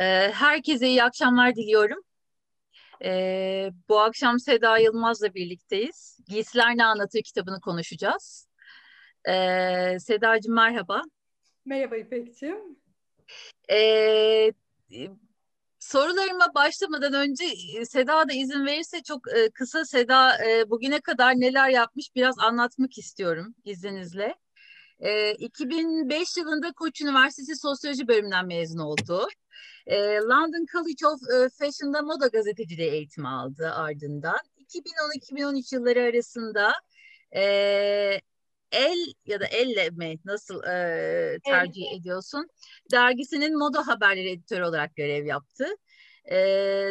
Ee, herkese iyi akşamlar diliyorum. Ee, bu akşam Seda Yılmaz'la birlikteyiz. Giysiler Ne Anlatır kitabını konuşacağız. Ee, Sedacığım merhaba. Merhaba İpek'ciğim. Ee, sorularıma başlamadan önce e, Seda da izin verirse çok e, kısa Seda e, bugüne kadar neler yapmış biraz anlatmak istiyorum izninizle. 2005 yılında Koç Üniversitesi Sosyoloji bölümünden mezun oldu. London College of Fashion'da moda gazeteciliği eğitimi aldı ardından. 2010-2013 yılları arasında El ya da Elle mi nasıl e, tercih evet. ediyorsun? Dergisinin moda haberleri editörü olarak görev yaptı. E,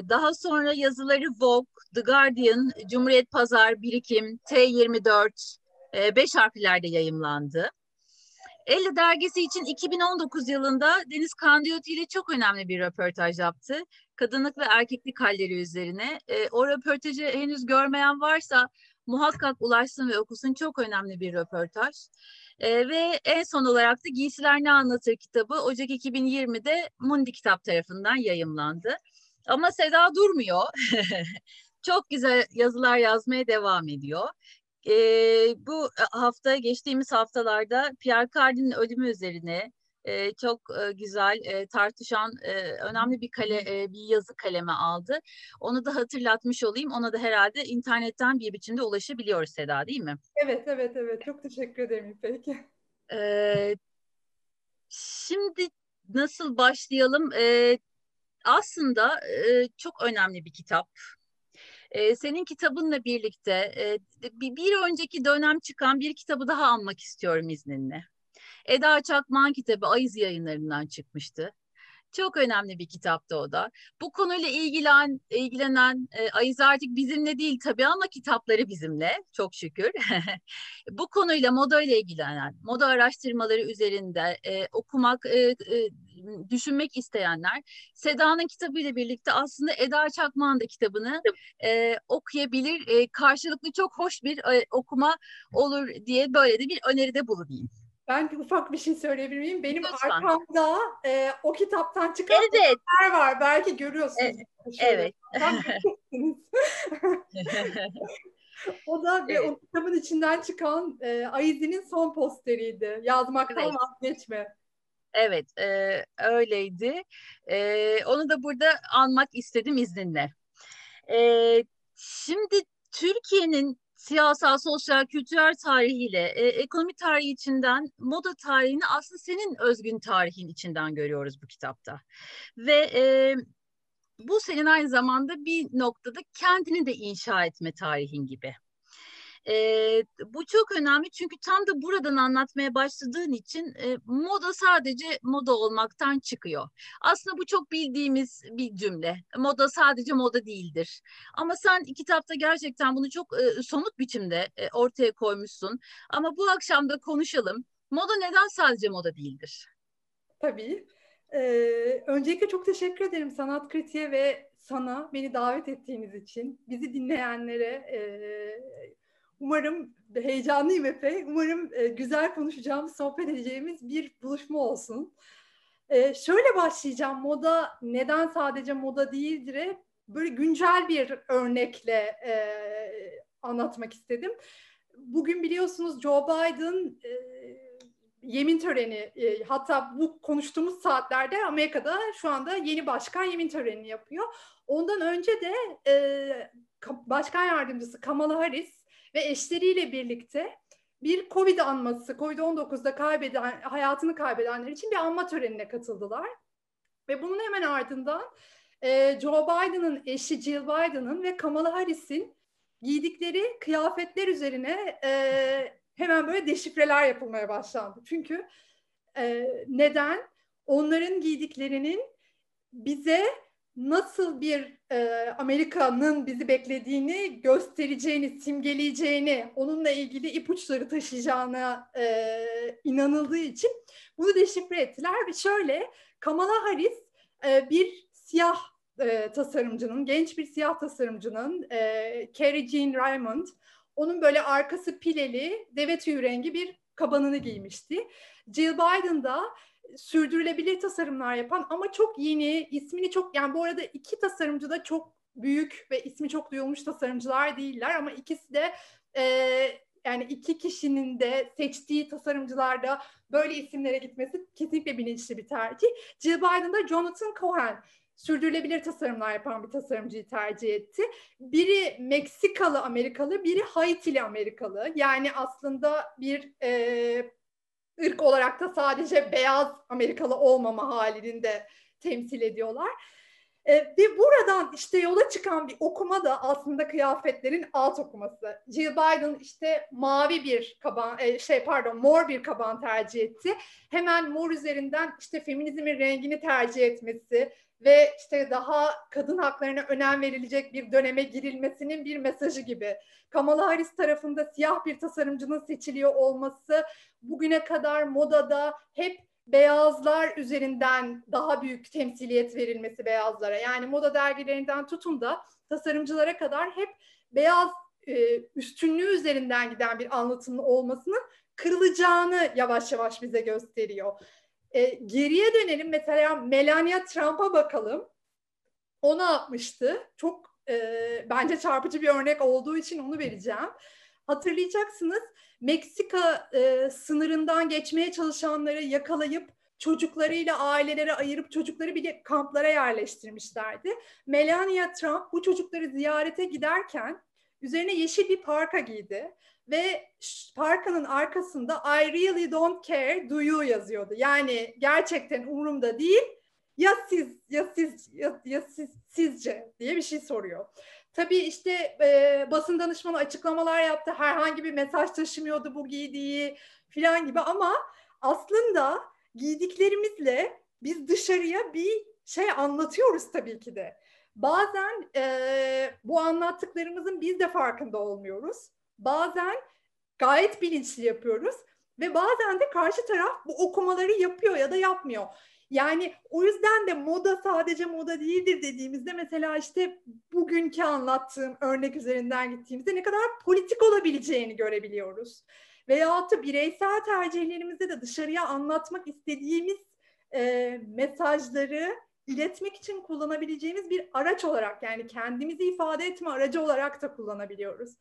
daha sonra yazıları Vogue, The Guardian, Cumhuriyet Pazar, Birikim, T24, e, beş harflerde yayımlandı. Elle dergisi için 2019 yılında Deniz Kandiyoti ile çok önemli bir röportaj yaptı. Kadınlık ve erkeklik halleri üzerine. E, o röportajı henüz görmeyen varsa muhakkak ulaşsın ve okusun. Çok önemli bir röportaj. E, ve en son olarak da Giysiler Ne Anlatır kitabı Ocak 2020'de Mundi Kitap tarafından yayımlandı. Ama Seda durmuyor. Çok güzel yazılar yazmaya devam ediyor. E, bu hafta geçtiğimiz haftalarda Pierre Cardin'in ölümü üzerine e, çok e, güzel e, tartışan e, önemli bir kale e, bir yazı kaleme aldı. Onu da hatırlatmış olayım. Ona da herhalde internetten bir biçimde ulaşabiliyoruz Seda değil mi? Evet evet evet çok teşekkür ederim İpek. E, şimdi nasıl başlayalım? E, aslında e, çok önemli bir kitap. Ee, senin kitabınla birlikte e, bir, bir önceki dönem çıkan bir kitabı daha anmak istiyorum izninle. Eda Çakman kitabı Ayız yayınlarından çıkmıştı. Çok önemli bir kitaptı o da. Bu konuyla ilgilen, ilgilenen e, Ayız artık bizimle değil tabii ama kitapları bizimle çok şükür. Bu konuyla moda ile ilgilenen, moda araştırmaları üzerinde e, okumak, e, e, düşünmek isteyenler Seda'nın kitabıyla birlikte aslında Eda Çakman da kitabını e, okuyabilir. E, karşılıklı çok hoş bir e, okuma olur diye böyle de bir öneride bulunayım. Ben ufak bir şey söyleyebilir miyim? Benim Lütfen. arkamda e, o kitaptan çıkan evet. var. Belki görüyorsunuz. Evet. o da evet. o kitabın içinden çıkan e, Ayizi'nin son posteriydi. Yazmaktan evet. vazgeçme. Evet, e, öyleydi. E, onu da burada almak istedim izninle. E, şimdi Türkiye'nin siyasal, sosyal, kültürel tarihiyle, e, ekonomi tarihi içinden moda tarihini aslında senin özgün tarihin içinden görüyoruz bu kitapta. Ve e, bu senin aynı zamanda bir noktada kendini de inşa etme tarihin gibi. E, bu çok önemli çünkü tam da buradan anlatmaya başladığın için e, moda sadece moda olmaktan çıkıyor. Aslında bu çok bildiğimiz bir cümle. Moda sadece moda değildir. Ama sen kitapta gerçekten bunu çok e, somut biçimde e, ortaya koymuşsun. Ama bu akşam da konuşalım. Moda neden sadece moda değildir? Tabii. Ee, öncelikle çok teşekkür ederim sanat kritiğe ve sana beni davet ettiğiniz için. Bizi dinleyenlere e, Umarım heyecanlıyım epey. Umarım e, güzel konuşacağımız, sohbet edeceğimiz bir buluşma olsun. E, şöyle başlayacağım. Moda neden sadece moda değildir? Böyle güncel bir örnekle e, anlatmak istedim. Bugün biliyorsunuz Joe Biden yemin töreni hatta bu konuştuğumuz saatlerde Amerika'da şu anda yeni başkan yemin törenini yapıyor. Ondan önce de başkan yardımcısı Kamala Harris ve eşleriyle birlikte bir Covid anması, Covid-19'da kaybeden, hayatını kaybedenler için bir anma törenine katıldılar. Ve bunun hemen ardından e, Joe Biden'ın eşi Jill Biden'ın ve Kamala Harris'in giydikleri kıyafetler üzerine e, hemen böyle deşifreler yapılmaya başlandı. Çünkü e, neden? Onların giydiklerinin bize nasıl bir e, Amerika'nın bizi beklediğini göstereceğini, simgeleyeceğini, onunla ilgili ipuçları taşıyacağına e, inanıldığı için bunu deşifre ettiler. Ve şöyle Kamala Harris e, bir siyah e, tasarımcının, genç bir siyah tasarımcının e, Carrie Jean Raymond, onun böyle arkası pileli, deve tüyü rengi bir kabanını giymişti. Jill Biden da sürdürülebilir tasarımlar yapan ama çok yeni, ismini çok yani bu arada iki tasarımcı da çok büyük ve ismi çok duyulmuş tasarımcılar değiller ama ikisi de e, yani iki kişinin de seçtiği tasarımcılarda böyle isimlere gitmesi kesinlikle bilinçli bir tercih. Jill Biden da Jonathan Cohen sürdürülebilir tasarımlar yapan bir tasarımcıyı tercih etti. Biri Meksikalı Amerikalı, biri Haitili Amerikalı. Yani aslında bir e, ırk olarak da sadece beyaz Amerikalı olmama halini de temsil ediyorlar. E, ve buradan işte yola çıkan bir okuma da aslında kıyafetlerin alt okuması. Jill Biden işte mavi bir kaban, e, şey pardon mor bir kaban tercih etti. Hemen mor üzerinden işte feminizmin rengini tercih etmesi ve işte daha kadın haklarına önem verilecek bir döneme girilmesinin bir mesajı gibi. Kamala Harris tarafında siyah bir tasarımcının seçiliyor olması bugüne kadar modada hep beyazlar üzerinden daha büyük temsiliyet verilmesi beyazlara. Yani moda dergilerinden tutun da tasarımcılara kadar hep beyaz e, üstünlüğü üzerinden giden bir anlatımın olmasının kırılacağını yavaş yavaş bize gösteriyor. E, geriye dönelim mesela Melania Trump'a bakalım. O ne yapmıştı? Çok e, bence çarpıcı bir örnek olduğu için onu vereceğim. Hatırlayacaksınız Meksika e, sınırından geçmeye çalışanları yakalayıp çocuklarıyla ailelere ayırıp çocukları bile kamplara yerleştirmişlerdi. Melania Trump bu çocukları ziyarete giderken üzerine yeşil bir parka giydi ve parkanın arkasında I really don't care do you yazıyordu. Yani gerçekten umurumda değil ya siz ya siz ya, ya siz sizce diye bir şey soruyor. Tabii işte e, basın danışmanı açıklamalar yaptı. Herhangi bir mesaj taşımıyordu bu giydiği filan gibi ama aslında giydiklerimizle biz dışarıya bir şey anlatıyoruz tabii ki de. Bazen e, bu anlattıklarımızın biz de farkında olmuyoruz. Bazen gayet bilinçli yapıyoruz ve bazen de karşı taraf bu okumaları yapıyor ya da yapmıyor. Yani o yüzden de moda sadece moda değildir dediğimizde mesela işte bugünkü anlattığım örnek üzerinden gittiğimizde ne kadar politik olabileceğini görebiliyoruz. Veyahut da bireysel tercihlerimizde de dışarıya anlatmak istediğimiz e, mesajları iletmek için kullanabileceğimiz bir araç olarak yani kendimizi ifade etme aracı olarak da kullanabiliyoruz.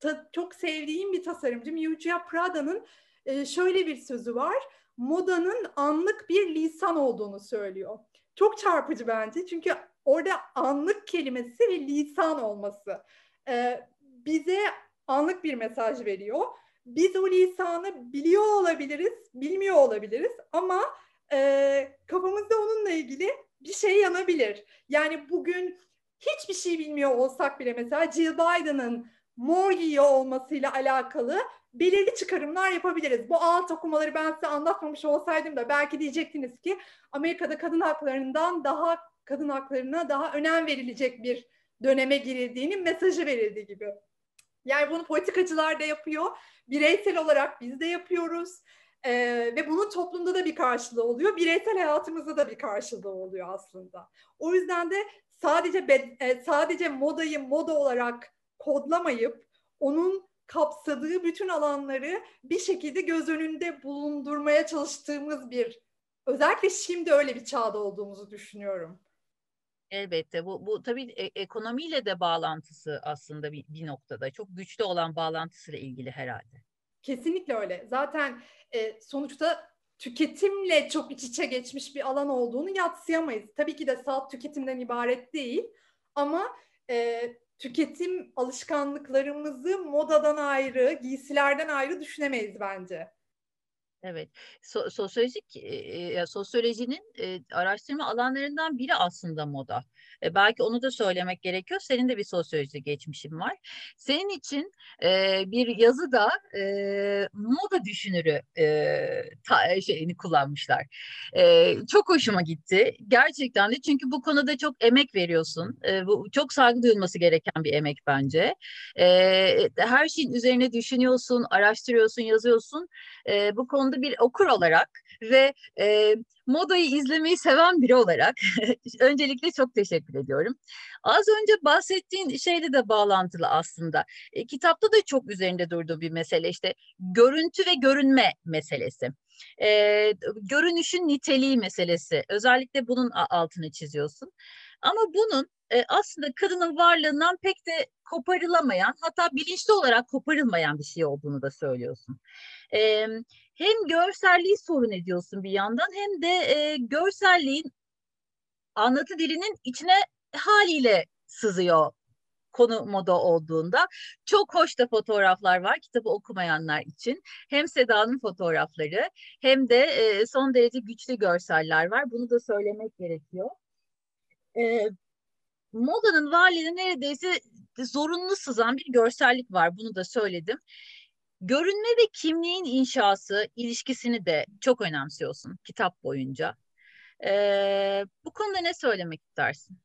Ta, çok sevdiğim bir tasarımcı Miuccia Prada'nın e, şöyle bir sözü var modanın anlık bir lisan olduğunu söylüyor. Çok çarpıcı bence çünkü orada anlık kelimesi ve lisan olması e, bize anlık bir mesaj veriyor. Biz o lisanı biliyor olabiliriz, bilmiyor olabiliriz ama e, kafamızda onunla ilgili bir şey yanabilir. Yani bugün hiçbir şey bilmiyor olsak bile mesela Jill Biden'ın mor giyiyor olmasıyla alakalı belirli çıkarımlar yapabiliriz. Bu alt okumaları ben size anlatmamış olsaydım da belki diyecektiniz ki Amerika'da kadın haklarından daha kadın haklarına daha önem verilecek bir döneme girildiğinin mesajı verildi gibi. Yani bunu politikacılar da yapıyor. Bireysel olarak biz de yapıyoruz. Ee, ve bunun toplumda da bir karşılığı oluyor. Bireysel hayatımızda da bir karşılığı oluyor aslında. O yüzden de sadece e, sadece modayı moda olarak kodlamayıp onun kapsadığı bütün alanları bir şekilde göz önünde bulundurmaya çalıştığımız bir özellikle şimdi öyle bir çağda olduğumuzu düşünüyorum. Elbette bu, bu tabii e, ekonomiyle de bağlantısı aslında bir, bir noktada çok güçlü olan bağlantısıyla ilgili herhalde. Kesinlikle öyle. Zaten e, sonuçta tüketimle çok iç içe geçmiş bir alan olduğunu yatsıyamayız. Tabii ki de salt tüketimden ibaret değil ama e, tüketim alışkanlıklarımızı modadan ayrı, giysilerden ayrı düşünemeyiz bence. Evet, so sosyolojik e, sosyolojinin e, araştırma alanlarından biri aslında moda. E, belki onu da söylemek gerekiyor. Senin de bir sosyoloji geçmişin var. Senin için e, bir yazıda e, moda düşünürü e, ta, şeyini kullanmışlar. E, çok hoşuma gitti. Gerçekten de çünkü bu konuda çok emek veriyorsun. E, bu çok saygı duyulması gereken bir emek bence. E, her şeyin üzerine düşünüyorsun, araştırıyorsun, yazıyorsun. E, bu konuda zamanda bir okur olarak ve e, modayı izlemeyi seven biri olarak öncelikle çok teşekkür ediyorum. Az önce bahsettiğin şeyle de bağlantılı aslında. E, kitapta da çok üzerinde durduğu bir mesele işte görüntü ve görünme meselesi. E, görünüşün niteliği meselesi. Özellikle bunun altını çiziyorsun. Ama bunun e, aslında kadının varlığından pek de koparılamayan hatta bilinçli olarak koparılmayan bir şey olduğunu da söylüyorsun. E, hem görselliği sorun ediyorsun bir yandan hem de e, görselliğin anlatı dilinin içine haliyle sızıyor konu moda olduğunda. Çok hoş da fotoğraflar var kitabı okumayanlar için. Hem Seda'nın fotoğrafları hem de e, son derece güçlü görseller var. Bunu da söylemek gerekiyor. E, modanın varlığına neredeyse zorunlu sızan bir görsellik var. Bunu da söyledim. Görünme ve kimliğin inşası ilişkisini de çok önemsiyorsun kitap boyunca. Ee, bu konuda ne söylemek istersin?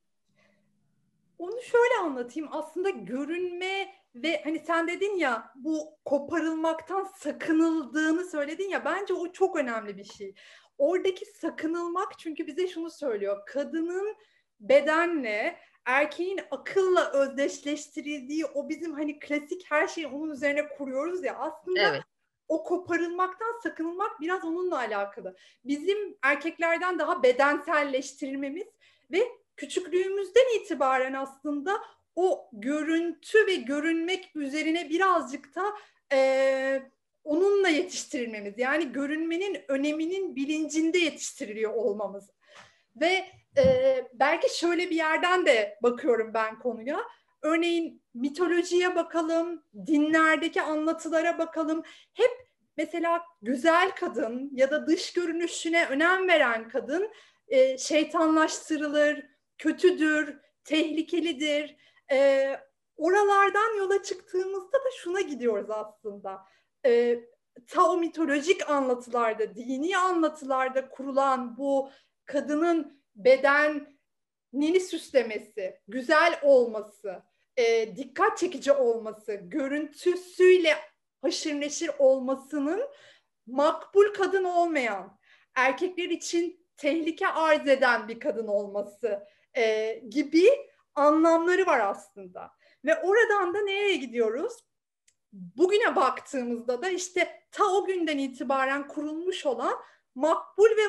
Onu şöyle anlatayım. Aslında görünme ve hani sen dedin ya bu koparılmaktan sakınıldığını söyledin ya bence o çok önemli bir şey. Oradaki sakınılmak çünkü bize şunu söylüyor. Kadının bedenle erkeğin akılla özdeşleştirildiği o bizim hani klasik her şeyi onun üzerine kuruyoruz ya aslında evet. o koparılmaktan sakınılmak biraz onunla alakalı. Bizim erkeklerden daha bedenselleştirilmemiz ve küçüklüğümüzden itibaren aslında o görüntü ve görünmek üzerine birazcık da e, onunla yetiştirilmemiz yani görünmenin öneminin bilincinde yetiştiriliyor olmamız ve e, belki şöyle bir yerden de bakıyorum ben konuya. Örneğin mitolojiye bakalım, dinlerdeki anlatılara bakalım. Hep mesela güzel kadın ya da dış görünüşüne önem veren kadın e, şeytanlaştırılır, kötüdür, tehlikelidir. E, oralardan yola çıktığımızda da şuna gidiyoruz aslında. E, ta o mitolojik anlatılarda, dini anlatılarda kurulan bu kadının bedenini süslemesi, güzel olması, e, dikkat çekici olması, görüntüsüyle haşır neşir olmasının makbul kadın olmayan, erkekler için tehlike arz eden bir kadın olması e, gibi anlamları var aslında. Ve oradan da nereye gidiyoruz? Bugüne baktığımızda da işte ta o günden itibaren kurulmuş olan makbul ve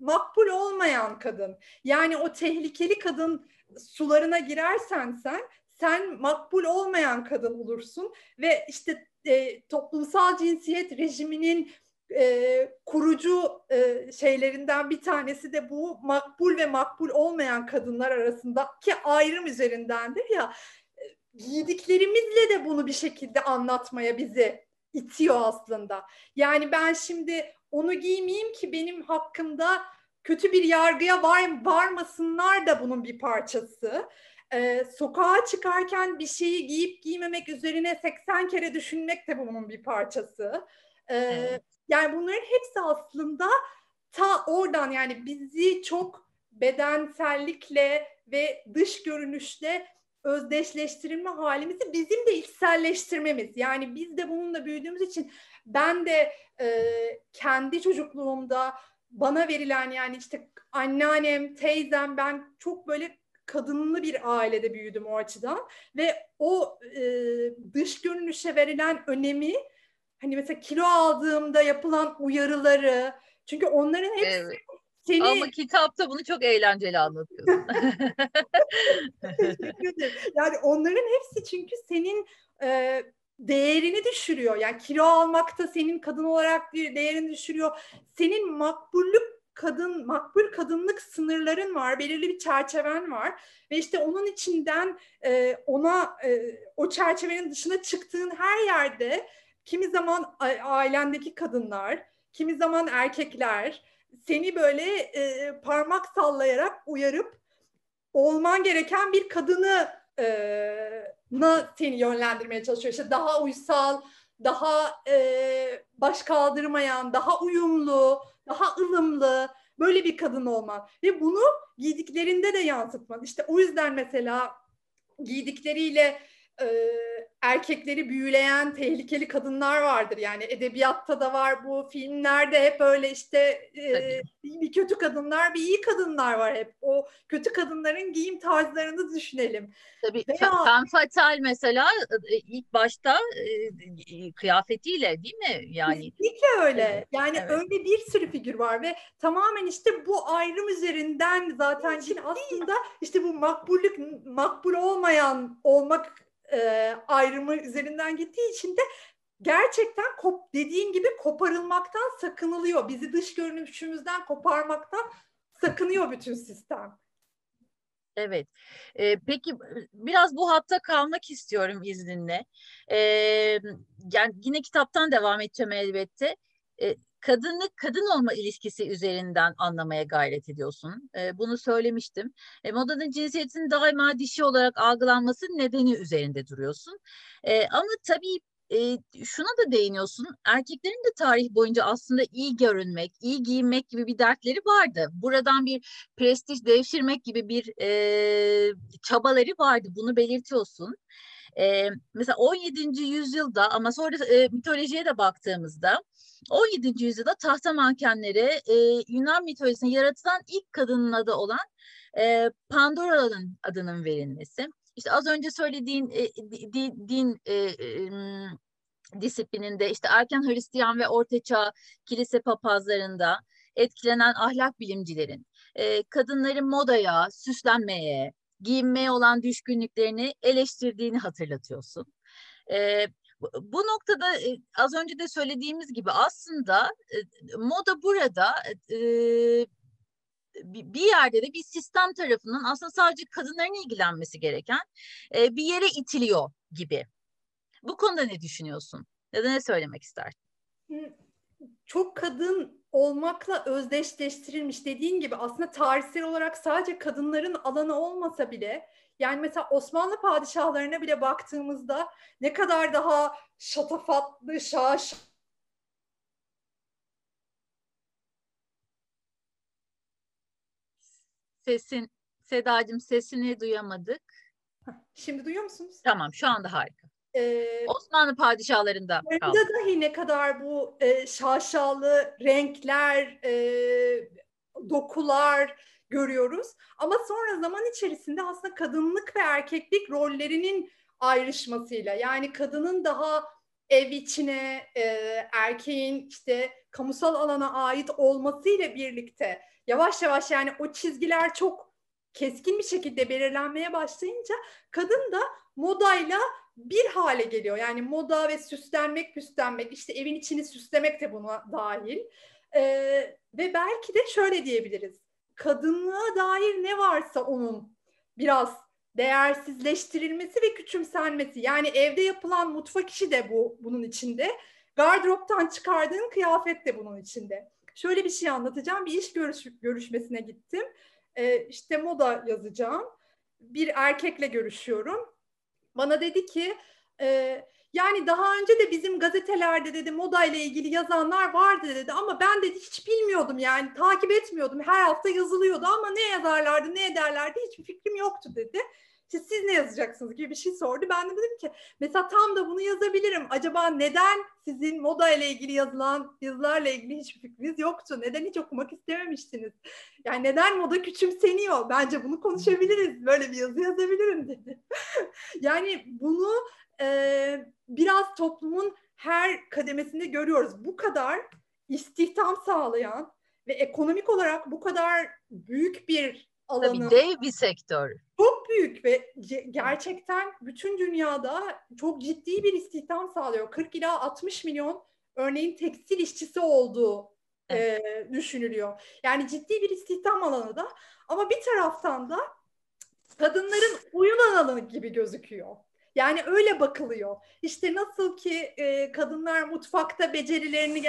makbul olmayan kadın. Yani o tehlikeli kadın sularına girersen sen sen makbul olmayan kadın olursun ve işte e, toplumsal cinsiyet rejiminin e, kurucu e, şeylerinden bir tanesi de bu makbul ve makbul olmayan kadınlar arasındaki ayrım üzerindendir ya e, giydiklerimizle de bunu bir şekilde anlatmaya bizi itiyor aslında. Yani ben şimdi onu giymeyeyim ki benim hakkımda kötü bir yargıya var, varmasınlar da bunun bir parçası. Ee, sokağa çıkarken bir şeyi giyip giymemek üzerine 80 kere düşünmek de bunun bir parçası. Ee, evet. Yani bunların hepsi aslında ta oradan yani bizi çok bedensellikle ve dış görünüşle özdeşleştirilme halimizi bizim de içselleştirmemiz. Yani biz de bununla büyüdüğümüz için ben de e, kendi çocukluğumda bana verilen yani işte anneannem, teyzem ben çok böyle kadınlı bir ailede büyüdüm o açıdan ve o e, dış görünüşe verilen önemi hani mesela kilo aldığımda yapılan uyarıları çünkü onların hepsi evet. Seni... Ama kitapta bunu çok eğlenceli anlatıyorsun. Teşekkür ederim. Yani onların hepsi çünkü senin e, değerini düşürüyor. Yani kilo almakta senin kadın olarak bir değerini düşürüyor. Senin makbullük kadın makbul kadınlık sınırların var, belirli bir çerçeven var ve işte onun içinden e, ona e, o çerçevenin dışına çıktığın her yerde kimi zaman ailendeki kadınlar, kimi zaman erkekler seni böyle e, parmak sallayarak uyarıp olman gereken bir kadını e, seni yönlendirmeye çalışıyor. İşte daha uysal, daha e, baş kaldırmayan, daha uyumlu, daha ılımlı böyle bir kadın olman. Ve bunu giydiklerinde de yansıtman. İşte o yüzden mesela giydikleriyle e, erkekleri büyüleyen tehlikeli kadınlar vardır. Yani edebiyatta da var bu filmlerde hep öyle işte e, bir kötü kadınlar bir iyi kadınlar var hep. O kötü kadınların giyim tarzlarını düşünelim. Tabii Veya... Femme Fatale mesela e, ilk başta e, kıyafetiyle değil mi? Yani Kesinlikle öyle. Yani evet. öyle bir sürü figür var ve tamamen işte bu ayrım üzerinden zaten şimdi aslında işte bu makbullük makbul olmayan olmak e, ayrımı üzerinden gittiği için de gerçekten kop, dediğin gibi koparılmaktan sakınılıyor. Bizi dış görünüşümüzden koparmaktan sakınıyor bütün sistem. Evet. Ee, peki biraz bu hatta kalmak istiyorum izninle. Ee, yani yine kitaptan devam edeceğim elbette. Ee, kadınlık kadın olma ilişkisi üzerinden anlamaya gayret ediyorsun. E, bunu söylemiştim. E, modanın cinsiyetin daima dişi olarak algılanması nedeni üzerinde duruyorsun. E, ama tabii e, şuna da değiniyorsun. Erkeklerin de tarih boyunca aslında iyi görünmek, iyi giyinmek gibi bir dertleri vardı. Buradan bir prestij devşirmek gibi bir e, çabaları vardı. Bunu belirtiyorsun. E, mesela 17. yüzyılda ama sonra e, mitolojiye de baktığımızda 17. yüzyılda tahta mankenleri e, Yunan mitolojisinde yaratılan ilk kadının adı olan e, Pandora'nın adının verilmesi. İşte az önce söylediğin e, din, din e, e, disiplininde işte erken Hristiyan ve Ortaçağ kilise papazlarında etkilenen ahlak bilimcilerin e, kadınların modaya, süslenmeye, giyinmeye olan düşkünlüklerini eleştirdiğini hatırlatıyorsun. E, bu noktada e, az önce de söylediğimiz gibi aslında e, moda burada e, bir yerde de bir sistem tarafından aslında sadece kadınların ilgilenmesi gereken e, bir yere itiliyor gibi. Bu konuda ne düşünüyorsun? Ya da ne söylemek istersin? Çok kadın olmakla özdeşleştirilmiş dediğin gibi aslında tarihsel olarak sadece kadınların alanı olmasa bile yani mesela Osmanlı padişahlarına bile baktığımızda ne kadar daha şatafatlı, şaş Sesin, Sedacığım sesini duyamadık. Şimdi duyuyor musunuz? Tamam şu anda harika. Ee, Osmanlı padişahlarında kaldı. dahi ne kadar bu e, şaşalı renkler, e, dokular görüyoruz. Ama sonra zaman içerisinde aslında kadınlık ve erkeklik rollerinin ayrışmasıyla yani kadının daha ev içine, e, erkeğin işte kamusal alana ait olmasıyla birlikte yavaş yavaş yani o çizgiler çok keskin bir şekilde belirlenmeye başlayınca kadın da modayla bir hale geliyor. Yani moda ve süslenmek, püslenmek, işte evin içini süslemek de buna dahil. Ee, ve belki de şöyle diyebiliriz. Kadınlığa dair ne varsa onun biraz değersizleştirilmesi ve küçümsenmesi. Yani evde yapılan mutfak işi de bu bunun içinde. Gardıroptan çıkardığın kıyafet de bunun içinde. Şöyle bir şey anlatacağım. Bir iş görüş, görüşmesine gittim. Ee, işte moda yazacağım. Bir erkekle görüşüyorum bana dedi ki e, yani daha önce de bizim gazetelerde dedi moda ile ilgili yazanlar vardı dedi ama ben dedi hiç bilmiyordum yani takip etmiyordum. Her hafta yazılıyordu ama ne yazarlardı ne ederlerdi hiçbir fikrim yoktu dedi. İşte siz ne yazacaksınız gibi bir şey sordu. Ben de dedim ki mesela tam da bunu yazabilirim. Acaba neden sizin moda ile ilgili yazılan yazılarla ilgili hiçbir fikriniz yoktu? Neden hiç okumak istememiştiniz? Yani neden moda küçümseniyor? Bence bunu konuşabiliriz. Böyle bir yazı yazabilirim dedi. yani bunu e, biraz toplumun her kademesinde görüyoruz. Bu kadar istihdam sağlayan ve ekonomik olarak bu kadar büyük bir alanı. Tabii dev bir sektör. Çok büyük ve gerçekten bütün dünyada çok ciddi bir istihdam sağlıyor. 40 ila 60 milyon örneğin tekstil işçisi olduğu evet. e, düşünülüyor. Yani ciddi bir istihdam alanı da ama bir taraftan da kadınların oyun alanı gibi gözüküyor. Yani öyle bakılıyor. İşte nasıl ki e, kadınlar mutfakta becerilerini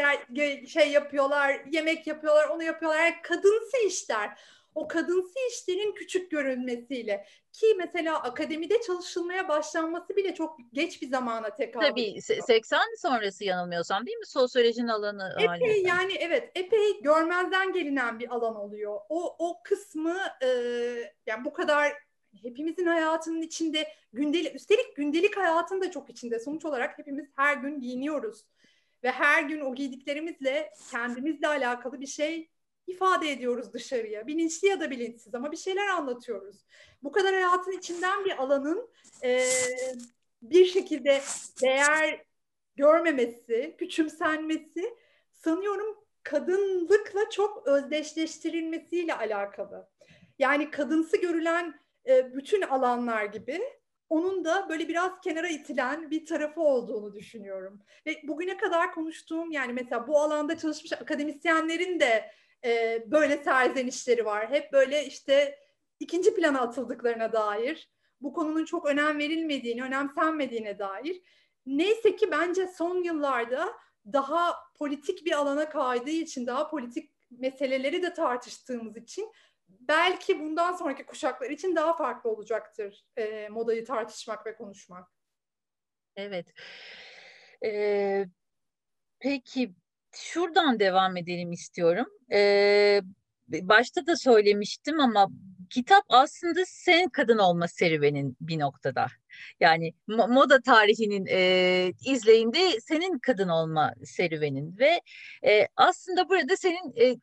şey yapıyorlar, yemek yapıyorlar, onu yapıyorlar. Yani kadınsı işler o kadınsı işlerin küçük görünmesiyle ki mesela akademide çalışılmaya başlanması bile çok geç bir zamana tekabül Tabii 80 sonrası yanılmıyorsam değil mi? Sosyolojinin alanı Epey halinde. yani evet epey görmezden gelinen bir alan oluyor. O, o kısmı e, yani bu kadar hepimizin hayatının içinde gündelik üstelik gündelik hayatın da çok içinde. Sonuç olarak hepimiz her gün giyiniyoruz ve her gün o giydiklerimizle kendimizle alakalı bir şey ifade ediyoruz dışarıya. Bilinçli ya da bilinçsiz ama bir şeyler anlatıyoruz. Bu kadar hayatın içinden bir alanın e, bir şekilde değer görmemesi, küçümsenmesi sanıyorum kadınlıkla çok özdeşleştirilmesiyle alakalı. Yani kadınsı görülen e, bütün alanlar gibi onun da böyle biraz kenara itilen bir tarafı olduğunu düşünüyorum. Ve bugüne kadar konuştuğum yani mesela bu alanda çalışmış akademisyenlerin de e, böyle serzenişleri var. Hep böyle işte ikinci plana atıldıklarına dair, bu konunun çok önem verilmediğini, önemsenmediğine dair. Neyse ki bence son yıllarda daha politik bir alana kaydığı için, daha politik meseleleri de tartıştığımız için belki bundan sonraki kuşaklar için daha farklı olacaktır e, modayı tartışmak ve konuşmak. Evet. Ee, peki şuradan devam edelim istiyorum. Ee, başta da söylemiştim ama kitap aslında sen kadın olma serüvenin bir noktada. Yani moda tarihinin e, izleyinde senin kadın olma serüvenin ve e, aslında burada senin e,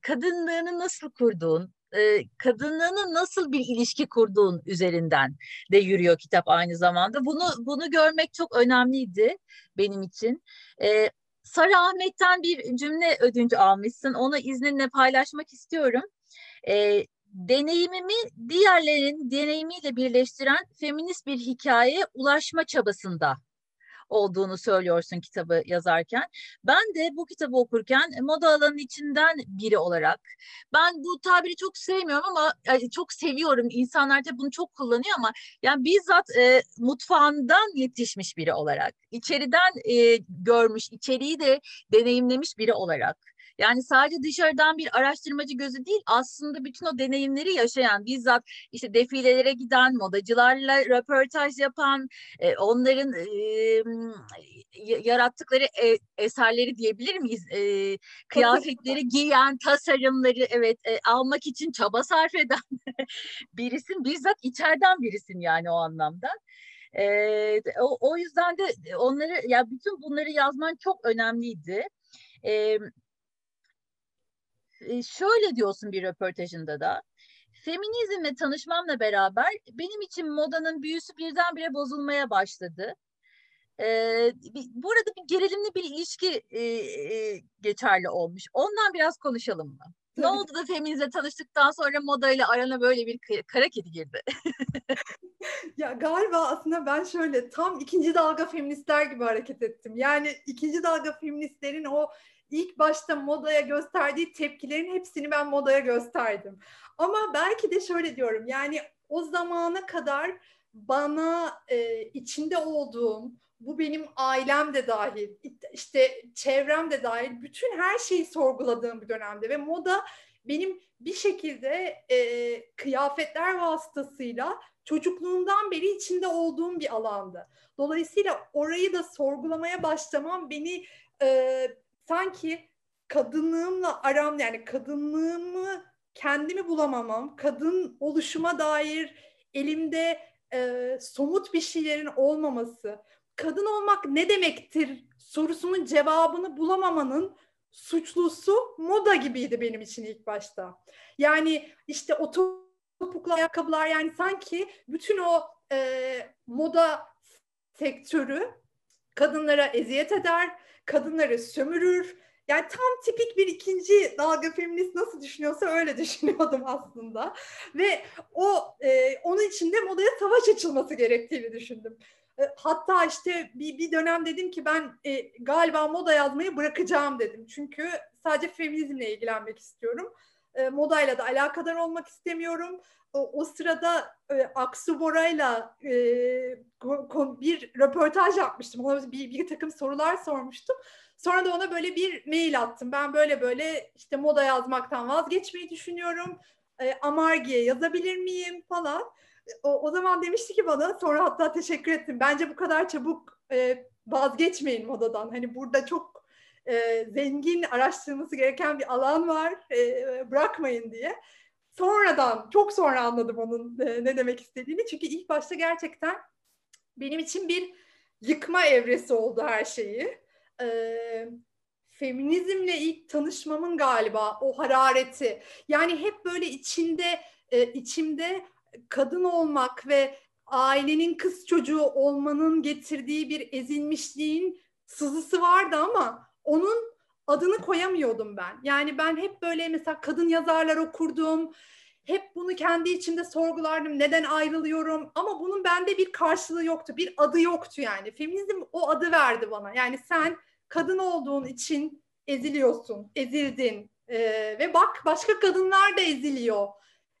kadınlığını nasıl kurduğun, e, kadınlığını nasıl bir ilişki kurduğun üzerinden de yürüyor kitap aynı zamanda. Bunu bunu görmek çok önemliydi benim için. E, Sara Ahmet'ten bir cümle ödüncü almışsın. Onu izninle paylaşmak istiyorum. E, deneyimimi diğerlerinin deneyimiyle birleştiren feminist bir hikayeye ulaşma çabasında olduğunu söylüyorsun kitabı yazarken. Ben de bu kitabı okurken e, moda alanının içinden biri olarak ben bu tabiri çok sevmiyorum ama yani çok seviyorum. İnsanlar da bunu çok kullanıyor ama yani bizzat e, mutfağından yetişmiş biri olarak, içeriden e, görmüş, içeriği de deneyimlemiş biri olarak yani sadece dışarıdan bir araştırmacı gözü değil aslında bütün o deneyimleri yaşayan bizzat işte defilelere giden modacılarla röportaj yapan e, onların e, yarattıkları e, eserleri diyebilir miyiz? E, kıyafetleri giyen tasarımları evet e, almak için çaba sarf eden birisin bizzat içeriden birisin yani o anlamda. E, o, o yüzden de onları ya bütün bunları yazman çok önemliydi. E, şöyle diyorsun bir röportajında da. Feminizmle tanışmamla beraber benim için modanın büyüsü birdenbire bozulmaya başladı. Ee, burada bir gerilimli bir ilişki e, e, geçerli olmuş. Ondan biraz konuşalım mı? Ne oldu da feminizle tanıştıktan sonra modayla arana böyle bir kara kedi girdi? ya galiba aslında ben şöyle tam ikinci dalga feministler gibi hareket ettim. Yani ikinci dalga feministlerin o ilk başta modaya gösterdiği tepkilerin hepsini ben modaya gösterdim. Ama belki de şöyle diyorum yani o zamana kadar bana e, içinde olduğum bu benim ailem de dahil, işte çevrem de dahil bütün her şeyi sorguladığım bir dönemde ve moda benim bir şekilde e, kıyafetler vasıtasıyla çocukluğumdan beri içinde olduğum bir alandı. Dolayısıyla orayı da sorgulamaya başlamam beni e, sanki kadınlığımla aram yani kadınlığımı kendimi bulamamam, kadın oluşuma dair elimde e, somut bir şeylerin olmaması, kadın olmak ne demektir sorusunun cevabını bulamamanın suçlusu moda gibiydi benim için ilk başta. Yani işte o topuklu ayakkabılar yani sanki bütün o e, moda sektörü kadınlara eziyet eder, kadınları sömürür. Yani tam tipik bir ikinci dalga feminist nasıl düşünüyorsa öyle düşünüyordum aslında. Ve o e, onun için de modaya savaş açılması gerektiğini düşündüm. E, hatta işte bir, bir dönem dedim ki ben e, galiba moda yazmayı bırakacağım dedim. Çünkü sadece feminizmle ilgilenmek istiyorum. E, modayla da alakadar olmak istemiyorum. O, o sırada e, Aksu Bora'yla e, bir röportaj yapmıştım. Ona bir, bir takım sorular sormuştum. Sonra da ona böyle bir mail attım. Ben böyle böyle işte moda yazmaktan vazgeçmeyi düşünüyorum. E, Amargi'ye yazabilir miyim falan. O, o zaman demişti ki bana sonra hatta teşekkür ettim. Bence bu kadar çabuk e, vazgeçmeyin modadan. Hani burada çok e, zengin araştırılması gereken bir alan var. E, bırakmayın diye. sonradan, çok sonra anladım onun e, ne demek istediğini. Çünkü ilk başta gerçekten benim için bir yıkma evresi oldu her şeyi. Ee, feminizmle ilk tanışmamın galiba o harareti. Yani hep böyle içinde e, içimde kadın olmak ve ailenin kız çocuğu olmanın getirdiği bir ezilmişliğin sızısı vardı ama onun adını koyamıyordum ben. Yani ben hep böyle mesela kadın yazarlar okurdum. Hep bunu kendi içimde sorgulardım. Neden ayrılıyorum? Ama bunun bende bir karşılığı yoktu. Bir adı yoktu yani. Feminizm o adı verdi bana. Yani sen kadın olduğun için eziliyorsun. Ezildin. Ee, ve bak başka kadınlar da eziliyor.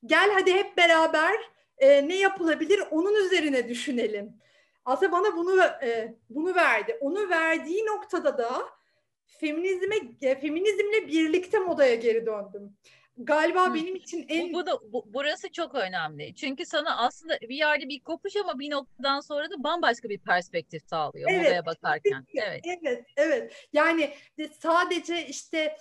Gel hadi hep beraber e, ne yapılabilir onun üzerine düşünelim. Aslında bana bunu e, bunu verdi. Onu verdiği noktada da feminizme feminizmle birlikte modaya geri döndüm. Galiba Hı. benim için en bu, bu da bu, burası çok önemli. Çünkü sana aslında bir yerde bir kopuş ama bir noktadan sonra da bambaşka bir perspektif sağlıyor evet, modaya bakarken. Evet. Evet, evet. Yani sadece işte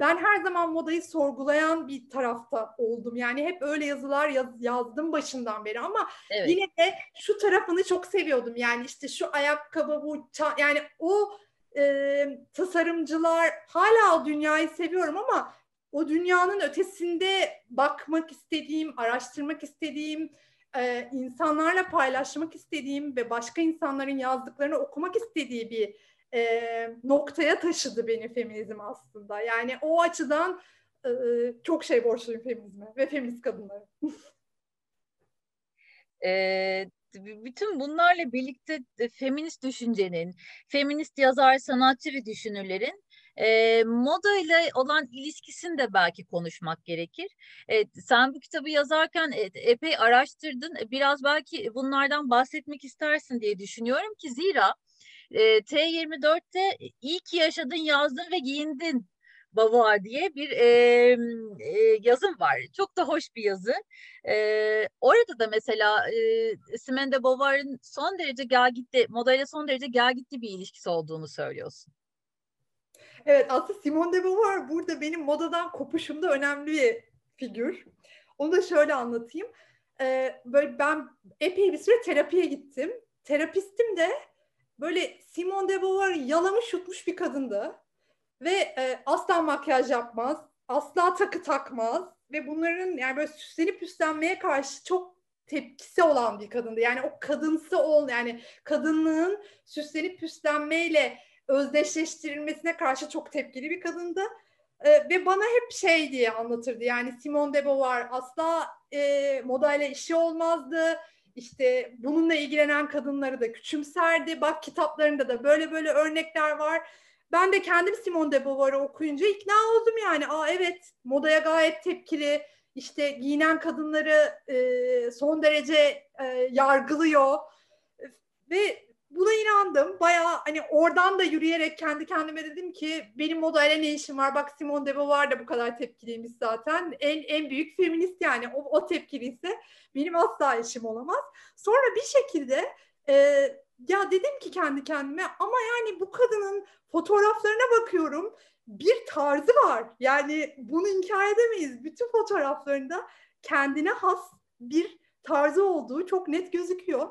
ben her zaman modayı sorgulayan bir tarafta oldum. Yani hep öyle yazılar yaz, yazdım başından beri ama evet. yine de şu tarafını çok seviyordum. Yani işte şu ayakkabı bu yani o e, tasarımcılar hala o dünyayı seviyorum ama o dünyanın ötesinde bakmak istediğim, araştırmak istediğim, e, insanlarla paylaşmak istediğim ve başka insanların yazdıklarını okumak istediği bir e, noktaya taşıdı beni feminizm aslında. Yani o açıdan e, çok şey borçluyum feminizme ve feminist kadınlara. e, bütün bunlarla birlikte feminist düşüncenin, feminist yazar, sanatçı ve düşünürlerin e, moda ile olan ilişkisini de belki konuşmak gerekir. E, sen bu kitabı yazarken e, epey araştırdın. Biraz belki bunlardan bahsetmek istersin diye düşünüyorum ki zira e, T24'te iyi ki yaşadın, yazdın ve giyindin Beauvoir diye bir e, e, yazım var. Çok da hoş bir yazı. E, orada da mesela e, Simone de Beauvoir'ın son derece gel gitti, modayla son derece gel gitti bir ilişkisi olduğunu söylüyorsun. Evet aslında Simone de Beauvoir burada benim modadan kopuşumda önemli bir figür. Onu da şöyle anlatayım. Ee, böyle ben epey bir süre terapiye gittim. Terapistim de böyle Simone de Beauvoir yalamış yutmuş bir kadındı. Ve e, asla makyaj yapmaz, asla takı takmaz ve bunların yani böyle süslenip süslenmeye karşı çok tepkisi olan bir kadındı. Yani o kadınsı ol yani kadınlığın süslenip süslenmeyle özdeşleştirilmesine karşı çok tepkili bir kadındı. Ee, ve bana hep şey diye anlatırdı yani Simone de Beauvoir asla e, modayla işi olmazdı. İşte bununla ilgilenen kadınları da küçümserdi. Bak kitaplarında da böyle böyle örnekler var. Ben de kendim Simone de Beauvoir'ı okuyunca ikna oldum yani. Aa evet modaya gayet tepkili. İşte giyinen kadınları e, son derece e, yargılıyor. Ve buna inandım. Baya hani oradan da yürüyerek kendi kendime dedim ki benim modayla ne işim var? Bak Simone de Beauvoir da bu kadar tepkiliymiş zaten. En, en büyük feminist yani o, o tepkiliyse benim asla işim olamaz. Sonra bir şekilde e, ya dedim ki kendi kendime ama yani bu kadının fotoğraflarına bakıyorum bir tarzı var. Yani bunu inkar edemeyiz. Bütün fotoğraflarında kendine has bir tarzı olduğu çok net gözüküyor.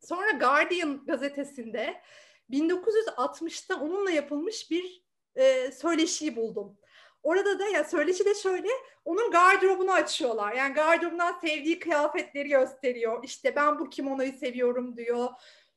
Sonra Guardian gazetesinde 1960'ta onunla yapılmış bir e, söyleşiyi buldum. Orada da ya söyleşi de şöyle onun gardırobunu açıyorlar. Yani gardırobundan sevdiği kıyafetleri gösteriyor. İşte ben bu kimonoyu seviyorum diyor.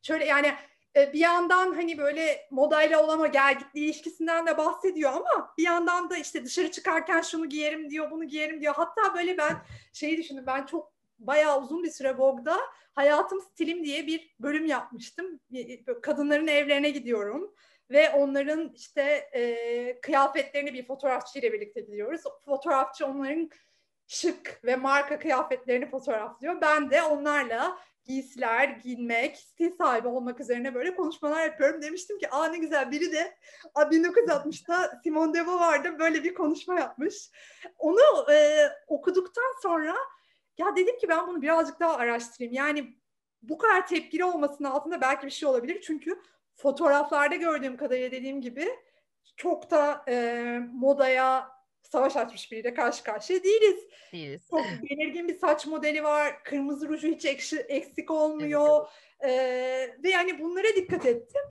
Şöyle yani e, bir yandan hani böyle modayla olan o gelgitli ilişkisinden de bahsediyor ama bir yandan da işte dışarı çıkarken şunu giyerim diyor, bunu giyerim diyor. Hatta böyle ben şeyi düşündüm. Ben çok bayağı uzun bir süre Vogue'da Hayatım Stilim diye bir bölüm yapmıştım. Kadınların evlerine gidiyorum ve onların işte e, kıyafetlerini bir fotoğrafçıyla birlikte gidiyoruz. Fotoğrafçı onların şık ve marka kıyafetlerini fotoğraflıyor. Ben de onlarla giysiler, giyinmek, stil sahibi olmak üzerine böyle konuşmalar yapıyorum. Demiştim ki aa ne güzel biri de 1960'ta Simone de Beauvoir'da böyle bir konuşma yapmış. Onu e, okuduktan sonra ya dedim ki ben bunu birazcık daha araştırayım. Yani bu kadar tepkili olmasının altında belki bir şey olabilir. Çünkü fotoğraflarda gördüğüm kadarıyla dediğim gibi çok da e, modaya savaş açmış biriyle karşı karşıya değiliz. Değiliz. Çok belirgin bir saç modeli var. Kırmızı ruju hiç eksik olmuyor. Evet. Ee, ve yani bunlara dikkat ettim.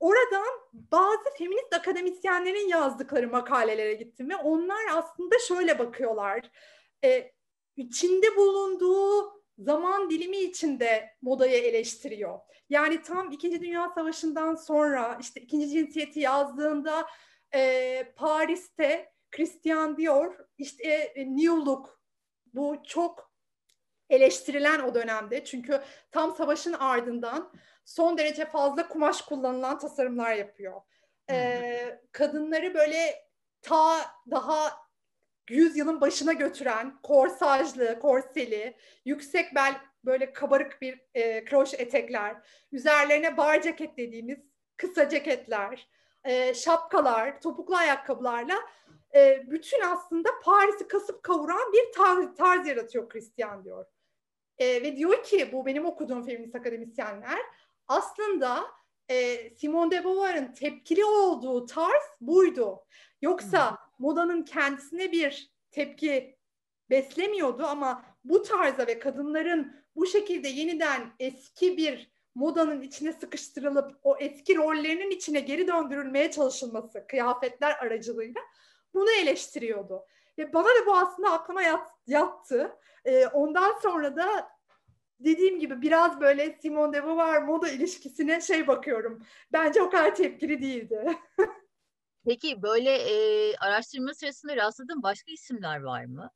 Oradan bazı feminist akademisyenlerin yazdıkları makalelere gittim ve onlar aslında şöyle bakıyorlar. Ee, içinde bulunduğu zaman dilimi içinde modayı eleştiriyor. Yani tam İkinci Dünya Savaşı'ndan sonra işte ikinci cinsiyeti yazdığında e, Paris'te Christian Dior işte e, New Look bu çok eleştirilen o dönemde. Çünkü tam savaşın ardından son derece fazla kumaş kullanılan tasarımlar yapıyor. Ee, kadınları böyle ta daha yüzyılın başına götüren korsajlı, korseli, yüksek bel böyle kabarık bir e, kroş etekler, üzerlerine bar ceket dediğimiz kısa ceketler, e, şapkalar, topuklu ayakkabılarla e, bütün aslında Paris'i kasıp kavuran bir tarz, tarz yaratıyor Christian diyor. E, ve diyor ki bu benim okuduğum feminist akademisyenler aslında e, Simone de Beauvoir'ın tepkili olduğu tarz buydu. Yoksa hmm. modanın kendisine bir tepki beslemiyordu ama bu tarza ve kadınların bu şekilde yeniden eski bir modanın içine sıkıştırılıp o eski rollerinin içine geri döndürülmeye çalışılması kıyafetler aracılığıyla bunu eleştiriyordu. Ve bana da bu aslında aklıma yat, yattı. Ee, ondan sonra da dediğim gibi biraz böyle Simone de Beauvoir moda ilişkisine şey bakıyorum. Bence o kadar tepkili değildi. Peki böyle e, araştırma sırasında rastladığın başka isimler var mı?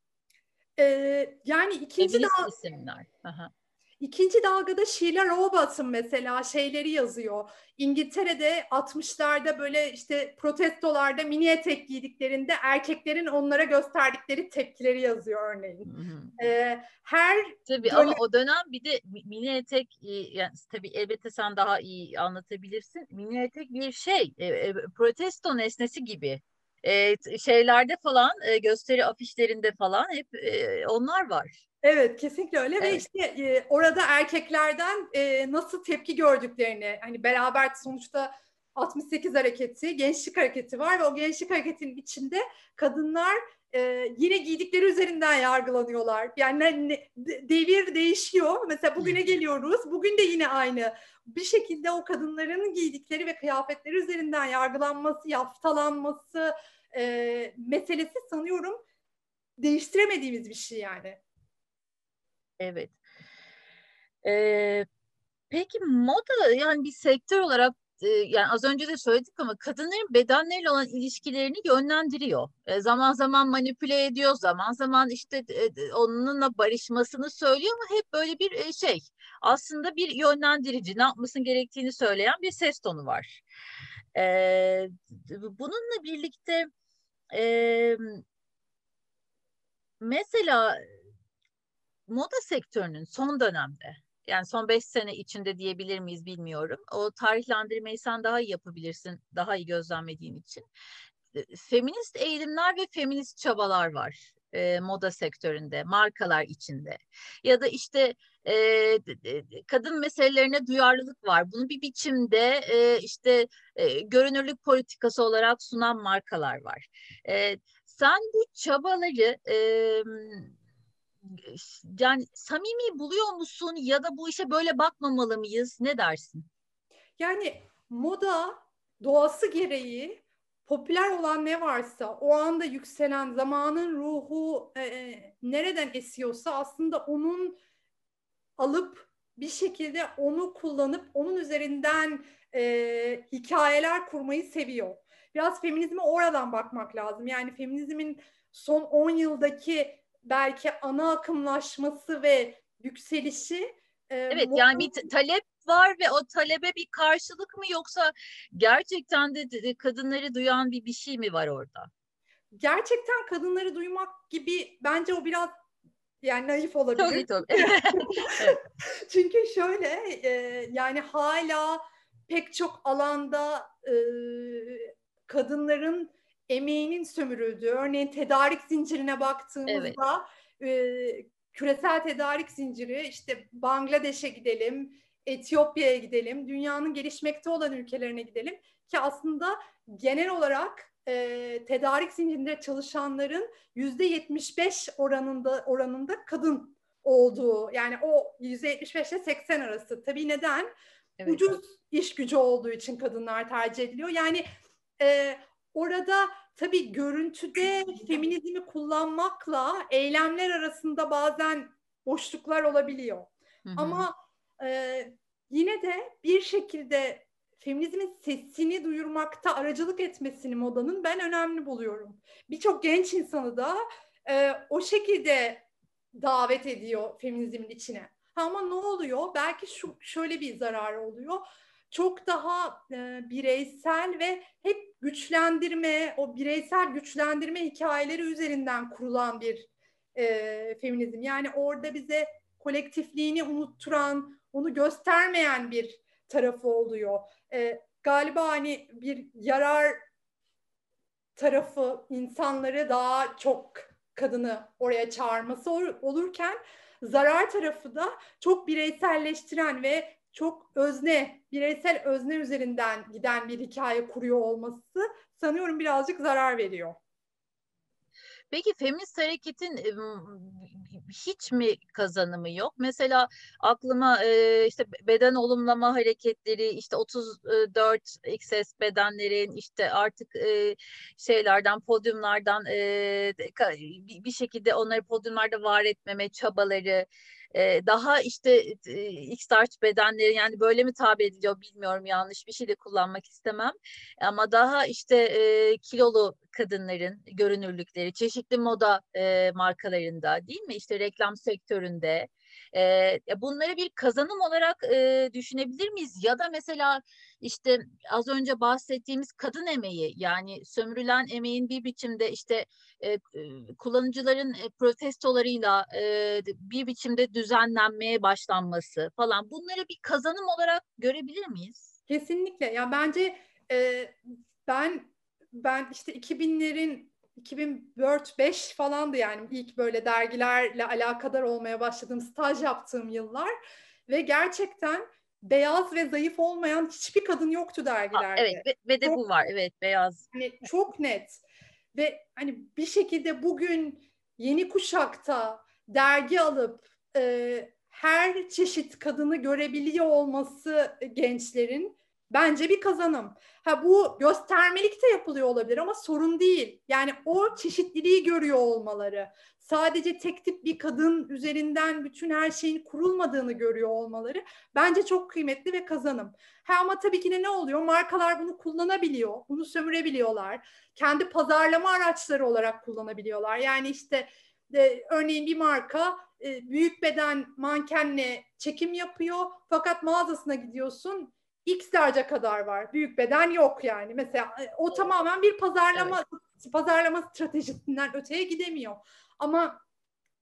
Ee, yani ikinci Feminist da... isimler. Aha. İkinci dalgada Sheila Robertson mesela şeyleri yazıyor. İngiltere'de 60'larda böyle işte protestolarda mini etek giydiklerinde erkeklerin onlara gösterdikleri tepkileri yazıyor örneğin. Ee, her tabii dönem... ama o dönem bir de mini etek e, yani tabii elbette sen daha iyi anlatabilirsin. Mini etek bir şey e, e, protesto nesnesi gibi. E, şeylerde falan e, gösteri afişlerinde falan hep e, onlar var. Evet kesinlikle öyle evet. ve işte e, orada erkeklerden e, nasıl tepki gördüklerini hani beraber sonuçta 68 hareketi, gençlik hareketi var ve o gençlik hareketinin içinde kadınlar e, yine giydikleri üzerinden yargılanıyorlar. Yani ne, devir değişiyor. Mesela bugüne geliyoruz. Bugün de yine aynı. Bir şekilde o kadınların giydikleri ve kıyafetleri üzerinden yargılanması, yaftalanması e, meselesi sanıyorum değiştiremediğimiz bir şey yani. Evet. Ee, peki moda yani bir sektör olarak yani az önce de söyledik ama kadınların bedenleriyle olan ilişkilerini yönlendiriyor. E, zaman zaman manipüle ediyor, zaman zaman işte e, onunla barışmasını söylüyor ama hep böyle bir e, şey. Aslında bir yönlendirici, ne yapmasın gerektiğini söyleyen bir ses tonu var. Bununla birlikte mesela moda sektörünün son dönemde yani son beş sene içinde diyebilir miyiz bilmiyorum. O tarihlendirmeyi sen daha iyi yapabilirsin, daha iyi gözlemlediğin için. Feminist eğilimler ve feminist çabalar var e, moda sektöründe, markalar içinde. Ya da işte e, kadın meselelerine duyarlılık var. Bunu bir biçimde e, işte e, görünürlük politikası olarak sunan markalar var. E, sen bu çabaları e, yani samimi buluyor musun ya da bu işe böyle bakmamalı mıyız? Ne dersin? Yani moda doğası gereği popüler olan ne varsa o anda yükselen zamanın ruhu e, e, nereden esiyorsa aslında onun alıp bir şekilde onu kullanıp onun üzerinden e, hikayeler kurmayı seviyor. Biraz feminizme oradan bakmak lazım. Yani feminizmin son 10 yıldaki belki ana akımlaşması ve yükselişi e, Evet yani bir talep var ve o talebe bir karşılık mı yoksa gerçekten de kadınları duyan bir bir şey mi var orada? Gerçekten kadınları duymak gibi bence o biraz yani naif olabilir. Tabii tabii. Çünkü şöyle e, yani hala pek çok alanda e, kadınların emeğinin sömürüldüğü, örneğin tedarik zincirine baktığımızda evet. e, küresel tedarik zinciri işte Bangladeş'e gidelim, Etiyopya'ya gidelim, dünyanın gelişmekte olan ülkelerine gidelim ki aslında genel olarak e, tedarik zincirinde çalışanların yüzde 75 oranında oranında kadın olduğu yani o yüzde 75 ile 80 arası. Tabii neden? Evet. Ucuz iş gücü olduğu için kadınlar tercih ediliyor. Yani e, orada tabii görüntüde feminizmi kullanmakla eylemler arasında bazen boşluklar olabiliyor. Hı hı. Ama e, yine de bir şekilde feminizmin sesini duyurmakta aracılık etmesini modanın ben önemli buluyorum. Birçok genç insanı da e, o şekilde davet ediyor feminizmin içine. Ama ne oluyor? Belki şu şöyle bir zarar oluyor. Çok daha e, bireysel ve hep güçlendirme, o bireysel güçlendirme hikayeleri üzerinden kurulan bir e, feminizm. Yani orada bize kolektifliğini unutturan, onu göstermeyen bir tarafı oluyor. E, galiba hani bir yarar tarafı insanları daha çok kadını oraya çağırması olurken zarar tarafı da çok bireyselleştiren ve çok özne, bireysel özne üzerinden giden bir hikaye kuruyor olması sanıyorum birazcık zarar veriyor. Peki feminist hareketin hiç mi kazanımı yok? Mesela aklıma işte beden olumlama hareketleri, işte 34 XS bedenlerin işte artık şeylerden, podyumlardan bir şekilde onları podyumlarda var etmeme çabaları, daha işte X-Starch bedenleri yani böyle mi tabir ediliyor bilmiyorum yanlış bir şey de kullanmak istemem. Ama daha işte kilolu kadınların görünürlükleri çeşitli moda markalarında değil mi? İşte reklam sektöründe e, bunları bir kazanım olarak e, düşünebilir miyiz? Ya da mesela işte az önce bahsettiğimiz kadın emeği yani sömürülen emeğin bir biçimde işte e, kullanıcıların protestolarıyla e, bir biçimde düzenlenmeye başlanması falan bunları bir kazanım olarak görebilir miyiz? Kesinlikle. Ya bence e, ben ben işte 2000'lerin 2004-5 falandı yani ilk böyle dergilerle alakadar olmaya başladığım, staj yaptığım yıllar ve gerçekten beyaz ve zayıf olmayan hiçbir kadın yoktu dergilerde. evet ve, ve de çok, bu var evet beyaz. Hani çok net ve hani bir şekilde bugün yeni kuşakta dergi alıp e, her çeşit kadını görebiliyor olması gençlerin bence bir kazanım. Ha bu göstermelik de yapılıyor olabilir ama sorun değil. Yani o çeşitliliği görüyor olmaları, sadece tek tip bir kadın üzerinden bütün her şeyin kurulmadığını görüyor olmaları bence çok kıymetli ve kazanım. Ha ama tabii ki de ne oluyor? Markalar bunu kullanabiliyor, bunu sömürebiliyorlar. Kendi pazarlama araçları olarak kullanabiliyorlar. Yani işte de, örneğin bir marka e, büyük beden mankenle çekim yapıyor fakat mağazasına gidiyorsun X derece kadar var. Büyük beden yok yani. Mesela e, o tamamen bir pazarlama evet. pazarlama stratejisinden öteye gidemiyor. Ama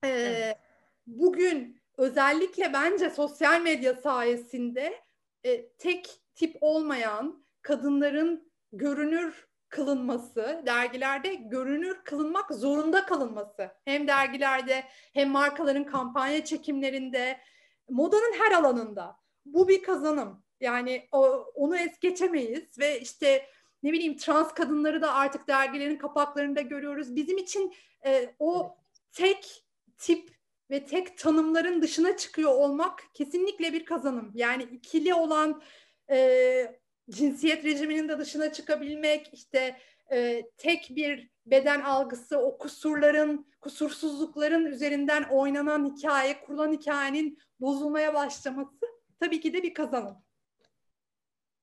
e, evet. bugün özellikle bence sosyal medya sayesinde e, tek tip olmayan kadınların görünür kılınması, dergilerde görünür kılınmak zorunda kalınması. Hem dergilerde hem markaların kampanya çekimlerinde, modanın her alanında. Bu bir kazanım. Yani o, onu es geçemeyiz ve işte ne bileyim trans kadınları da artık dergilerin kapaklarında görüyoruz. Bizim için e, o tek tip ve tek tanımların dışına çıkıyor olmak kesinlikle bir kazanım. Yani ikili olan e, cinsiyet rejiminin de dışına çıkabilmek, işte e, tek bir beden algısı, o kusurların, kusursuzlukların üzerinden oynanan hikaye, kurulan hikayenin bozulmaya başlaması tabii ki de bir kazanım.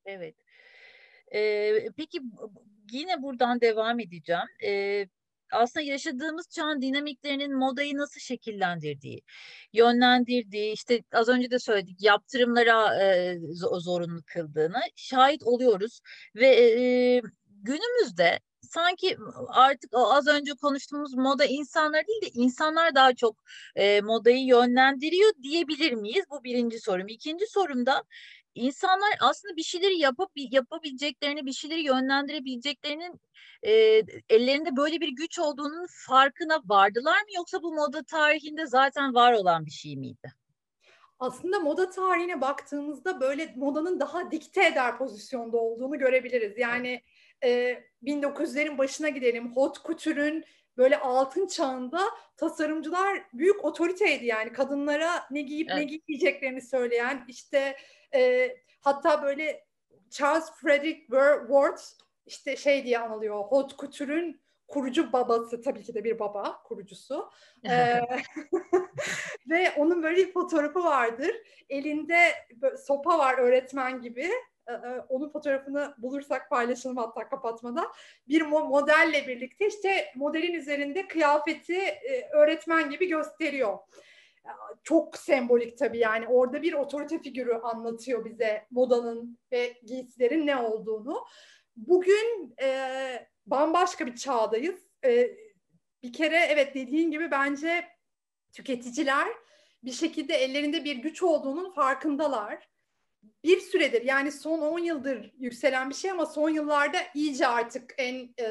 Evet. Ee, peki yine buradan devam edeceğim. Ee, aslında yaşadığımız çağın dinamiklerinin modayı nasıl şekillendirdiği, yönlendirdiği, işte az önce de söyledik yaptırımlara e, zorunlu kıldığını şahit oluyoruz ve e, günümüzde sanki artık o az önce konuştuğumuz moda insanlar değil de insanlar daha çok e, modayı yönlendiriyor diyebilir miyiz? Bu birinci sorum. İkinci sorum da insanlar aslında bir şeyleri yapıp yapabileceklerini, bir şeyleri yönlendirebileceklerinin e, ellerinde böyle bir güç olduğunun farkına vardılar mı yoksa bu moda tarihinde zaten var olan bir şey miydi? Aslında moda tarihine baktığımızda böyle modanın daha dikte eder pozisyonda olduğunu görebiliriz. Yani e, 1900'lerin başına gidelim. Hot couture'ün böyle altın çağında tasarımcılar büyük otoriteydi yani. Kadınlara ne giyip evet. ne giymeyeceklerini söyleyen işte e, hatta böyle Charles Frederick Ward işte şey diye anılıyor. Hot couture'ün kurucu babası tabii ki de bir baba kurucusu. Ee, ve onun böyle bir fotoğrafı vardır. Elinde sopa var öğretmen gibi e, onun fotoğrafını bulursak paylaşalım hatta kapatmada. Bir modelle birlikte işte modelin üzerinde kıyafeti e, öğretmen gibi gösteriyor. Çok sembolik tabii yani orada bir otorite figürü anlatıyor bize modanın ve giysilerin ne olduğunu. Bugün e, bambaşka bir çağdayız. E, bir kere evet dediğin gibi bence tüketiciler bir şekilde ellerinde bir güç olduğunun farkındalar bir süredir yani son 10 yıldır yükselen bir şey ama son yıllarda iyice artık en e,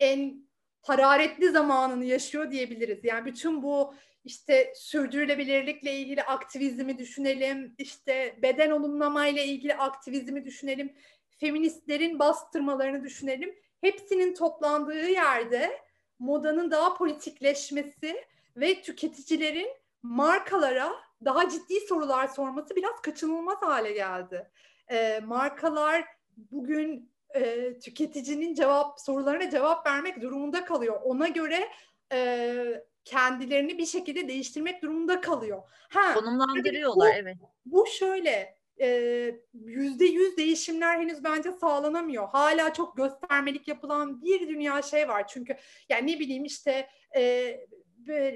en hararetli zamanını yaşıyor diyebiliriz. Yani bütün bu işte sürdürülebilirlikle ilgili aktivizmi düşünelim, işte beden olumlamayla ilgili aktivizmi düşünelim, feministlerin bastırmalarını düşünelim. Hepsinin toplandığı yerde modanın daha politikleşmesi ve tüketicilerin markalara daha ciddi sorular sorması biraz kaçınılmaz hale geldi. E, markalar bugün e, tüketicinin cevap sorularına cevap vermek durumunda kalıyor. Ona göre e, kendilerini bir şekilde değiştirmek durumunda kalıyor. Ha, Konumlandırıyorlar bu, evet. Bu şöyle yüzde yüz değişimler henüz bence sağlanamıyor. Hala çok göstermelik yapılan bir dünya şey var. Çünkü yani ne bileyim işte e,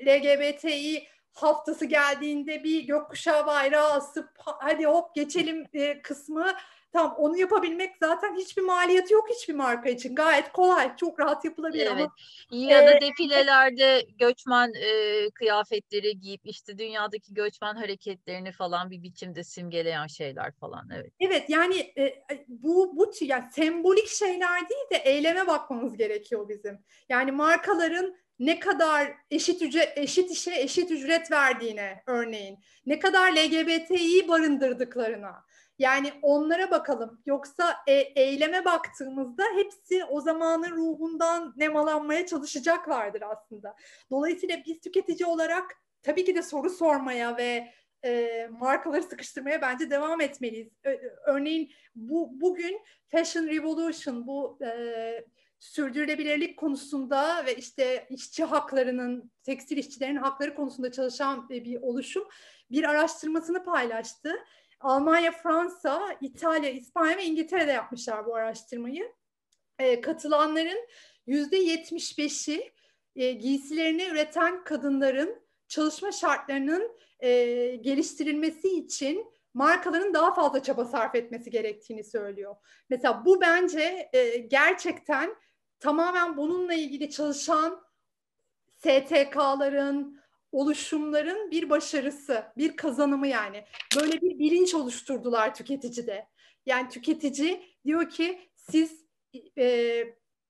LGBTİ haftası geldiğinde bir gökkuşağı bayrağı asıp hadi hop geçelim e, kısmı Tamam onu yapabilmek zaten hiçbir maliyeti yok hiçbir marka için. Gayet kolay, çok rahat yapılabilir evet. ama ya da e, defilelerde göçmen e, kıyafetleri giyip işte dünyadaki göçmen hareketlerini falan bir biçimde simgeleyen şeyler falan evet. Evet yani e, bu bu yani sembolik şeyler değil de eyleme bakmamız gerekiyor bizim. Yani markaların ne kadar eşit ücret, eşit işe eşit ücret verdiğine örneğin, ne kadar LGBT'yi barındırdıklarına. Yani onlara bakalım. Yoksa e, eyleme baktığımızda hepsi o zamanın ruhundan nemalanmaya çalışacaklardır aslında. Dolayısıyla biz tüketici olarak tabii ki de soru sormaya ve e, markaları sıkıştırmaya bence devam etmeliyiz. Örneğin bu bugün Fashion Revolution bu e, sürdürülebilirlik konusunda ve işte işçi haklarının, tekstil işçilerin hakları konusunda çalışan bir oluşum bir araştırmasını paylaştı. Almanya, Fransa, İtalya, İspanya ve İngiltere'de yapmışlar bu araştırmayı. E, katılanların yüzde yetmiş beşi e, giysilerini üreten kadınların çalışma şartlarının e, geliştirilmesi için markaların daha fazla çaba sarf etmesi gerektiğini söylüyor. Mesela bu bence e, gerçekten tamamen bununla ilgili çalışan STK'ların, oluşumların bir başarısı, bir kazanımı yani. Böyle bir bilinç oluşturdular tüketicide. Yani tüketici diyor ki siz e,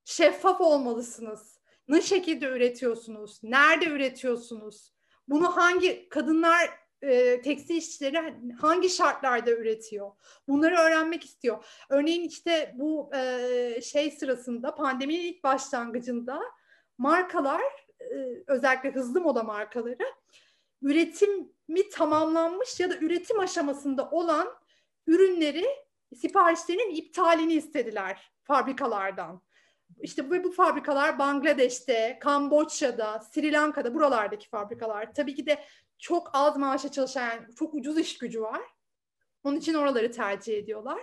şeffaf olmalısınız. Ne şekilde üretiyorsunuz? Nerede üretiyorsunuz? Bunu hangi kadınlar e, tekstil işçileri hangi şartlarda üretiyor? Bunları öğrenmek istiyor. Örneğin işte bu e, şey sırasında pandeminin ilk başlangıcında markalar e, özellikle hızlı moda markaları üretimi tamamlanmış ya da üretim aşamasında olan ürünleri siparişlerinin iptalini istediler fabrikalardan. İşte bu, bu fabrikalar Bangladeş'te, Kamboçya'da, Sri Lanka'da buralardaki fabrikalar. Tabii ki de çok az maaşa çalışan, çok ucuz iş gücü var. Onun için oraları tercih ediyorlar.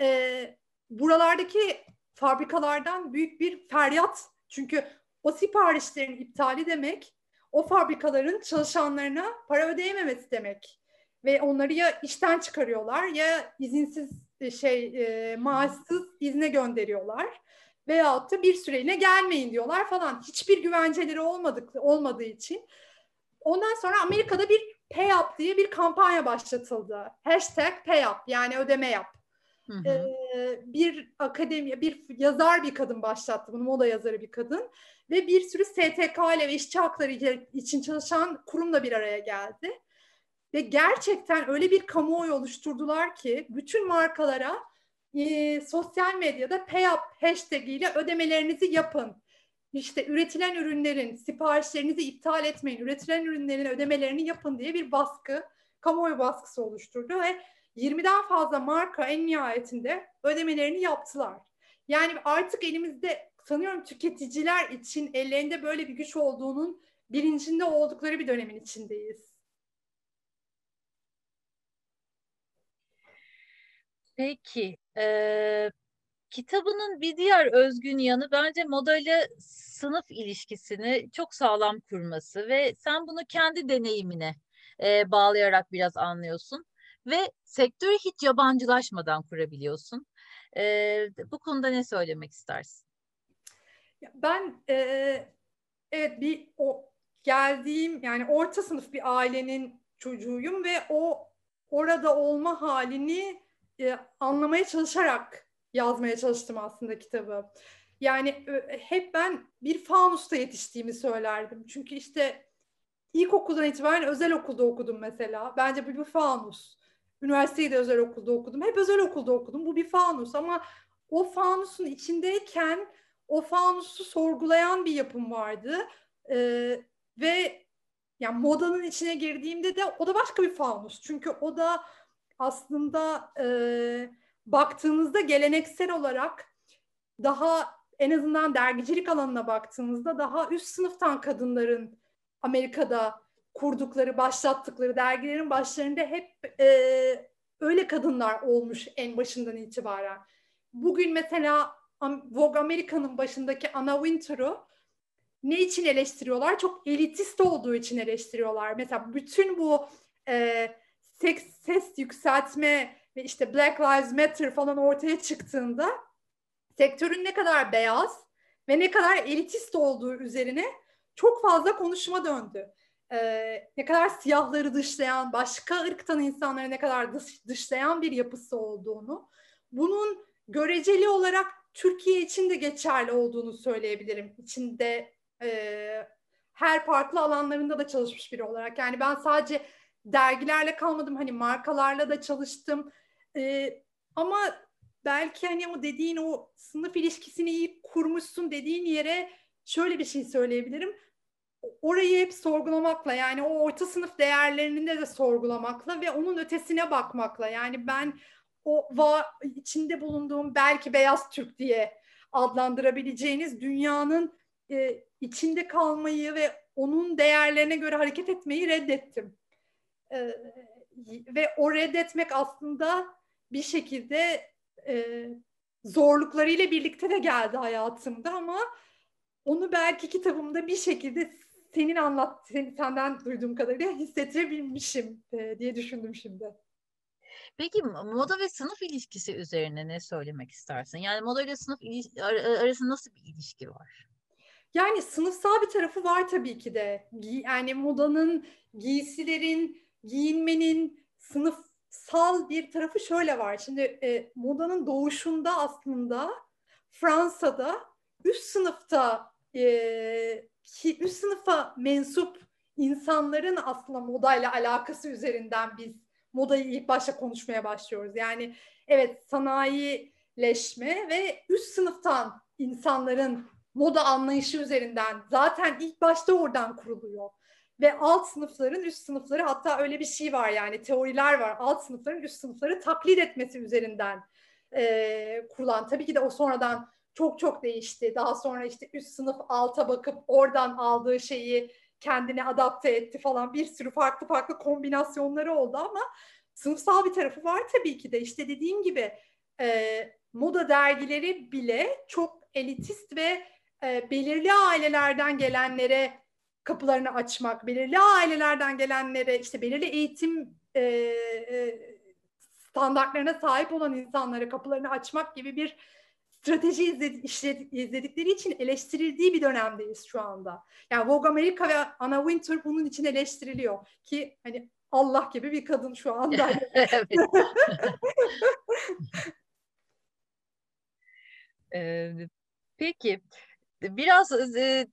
Ee, buralardaki fabrikalardan büyük bir feryat. Çünkü o siparişlerin iptali demek o fabrikaların çalışanlarına para ödeyememesi demek. Ve onları ya işten çıkarıyorlar ya izinsiz e, şey e, maaşsız izne gönderiyorlar. Veyahut da bir süreliğine gelmeyin diyorlar falan. Hiçbir güvenceleri olmadık, olmadığı için Ondan sonra Amerika'da bir pay up diye bir kampanya başlatıldı. Hashtag pay up yani ödeme yap. Hı hı. Ee, bir akademi, bir yazar bir kadın başlattı bunu, moda yazarı bir kadın. Ve bir sürü STK ile ve işçi hakları için çalışan kurumla bir araya geldi. Ve gerçekten öyle bir kamuoyu oluşturdular ki bütün markalara e, sosyal medyada payup hashtag ile ödemelerinizi yapın. İşte üretilen ürünlerin siparişlerinizi iptal etmeyin, üretilen ürünlerin ödemelerini yapın diye bir baskı, kamuoyu baskısı oluşturdu ve 20'den fazla marka en nihayetinde ödemelerini yaptılar. Yani artık elimizde sanıyorum tüketiciler için ellerinde böyle bir güç olduğunun bilincinde oldukları bir dönemin içindeyiz. Peki, e, kitabının bir diğer özgün yanı bence modayla sınıf ilişkisini çok sağlam kurması ve sen bunu kendi deneyimine e, bağlayarak biraz anlıyorsun ve sektörü hiç yabancılaşmadan kurabiliyorsun. E, bu konuda ne söylemek istersin? Ben e, evet bir o geldiğim yani orta sınıf bir ailenin çocuğuyum ve o orada olma halini e, anlamaya çalışarak yazmaya çalıştım aslında kitabı. Yani hep ben bir fanusta yetiştiğimi söylerdim. Çünkü işte ilkokuldan itibaren özel okulda okudum mesela. Bence bu bir fanus. Üniversiteyi de özel okulda okudum. Hep özel okulda okudum. Bu bir fanus ama o fanusun içindeyken o fanusu sorgulayan bir yapım vardı. Ee, ve yani modanın içine girdiğimde de o da başka bir fanus. Çünkü o da aslında e, baktığınızda geleneksel olarak daha en azından dergicilik alanına baktığınızda daha üst sınıftan kadınların Amerika'da kurdukları, başlattıkları dergilerin başlarında hep e, öyle kadınlar olmuş en başından itibaren. Bugün mesela Vogue Amerika'nın başındaki Anna Wintour'u ne için eleştiriyorlar? Çok elitist olduğu için eleştiriyorlar. Mesela bütün bu e, seks, ses yükseltme ve işte Black Lives Matter falan ortaya çıktığında sektörün ne kadar beyaz ve ne kadar elitist olduğu üzerine çok fazla konuşma döndü. Ee, ne kadar siyahları dışlayan, başka ırktan insanları ne kadar dış, dışlayan bir yapısı olduğunu, bunun göreceli olarak Türkiye için de geçerli olduğunu söyleyebilirim. İçinde e, her farklı alanlarında da çalışmış biri olarak. Yani ben sadece dergilerle kalmadım, hani markalarla da çalıştım. E, ama belki hani o dediğin o sınıf ilişkisini iyi kurmuşsun dediğin yere şöyle bir şey söyleyebilirim. Orayı hep sorgulamakla yani o orta sınıf değerlerini de, sorgulamakla ve onun ötesine bakmakla yani ben o va içinde bulunduğum belki beyaz Türk diye adlandırabileceğiniz dünyanın e, içinde kalmayı ve onun değerlerine göre hareket etmeyi reddettim. E, ve o reddetmek aslında bir şekilde e, zorluklarıyla birlikte de geldi hayatımda ama onu belki kitabımda bir şekilde senin anlat, senin, senden duyduğum kadarıyla hissettirebilmişim e, diye düşündüm şimdi. Peki moda ve sınıf ilişkisi üzerine ne söylemek istersin? Yani moda ile sınıf arasında nasıl bir ilişki var? Yani sınıfsal bir tarafı var tabii ki de. Yani modanın, giysilerin, giyinmenin sınıfsal bir tarafı şöyle var. Şimdi e, modanın doğuşunda aslında Fransa'da üst sınıfta e, üst sınıfa mensup insanların aslında modayla alakası üzerinden biz modayı ilk başta konuşmaya başlıyoruz. Yani evet sanayileşme ve üst sınıftan insanların moda anlayışı üzerinden zaten ilk başta oradan kuruluyor. Ve alt sınıfların üst sınıfları hatta öyle bir şey var yani teoriler var. Alt sınıfların üst sınıfları taklit etmesi üzerinden e, kurulan. Tabii ki de o sonradan çok çok değişti. Daha sonra işte üst sınıf alta bakıp oradan aldığı şeyi kendine adapte etti falan. Bir sürü farklı farklı kombinasyonları oldu ama sınıfsal bir tarafı var tabii ki de. İşte dediğim gibi e, moda dergileri bile çok elitist ve e, belirli ailelerden gelenlere kapılarını açmak, belirli ailelerden gelenlere işte belirli eğitim e, e, standartlarına sahip olan insanlara kapılarını açmak gibi bir strateji izledi, izledikleri için eleştirildiği bir dönemdeyiz şu anda. Yani Vogue America ve Anna Wintour bunun için eleştiriliyor ki hani Allah gibi bir kadın şu anda. ee, peki biraz e,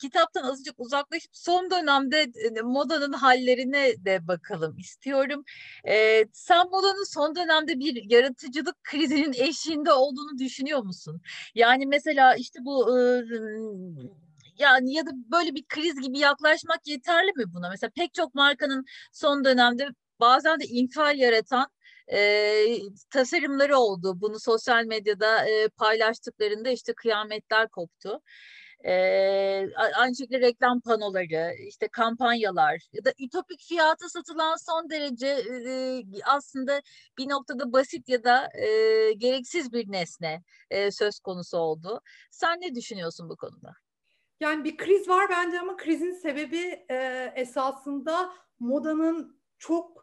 kitaptan azıcık uzaklaşıp son dönemde e, modanın hallerine de bakalım istiyorum. E, sen modanın son dönemde bir yaratıcılık krizinin eşiğinde olduğunu düşünüyor musun? Yani mesela işte bu e, yani ya da böyle bir kriz gibi yaklaşmak yeterli mi buna? Mesela pek çok markanın son dönemde bazen de infial yaratan e, tasarımları oldu. Bunu sosyal medyada e, paylaştıklarında işte kıyametler koptu. E, aynı şekilde reklam panoları, işte kampanyalar ya da ütopik fiyata satılan son derece e, aslında bir noktada basit ya da e, gereksiz bir nesne e, söz konusu oldu. Sen ne düşünüyorsun bu konuda? Yani bir kriz var bence ama krizin sebebi e, esasında modanın çok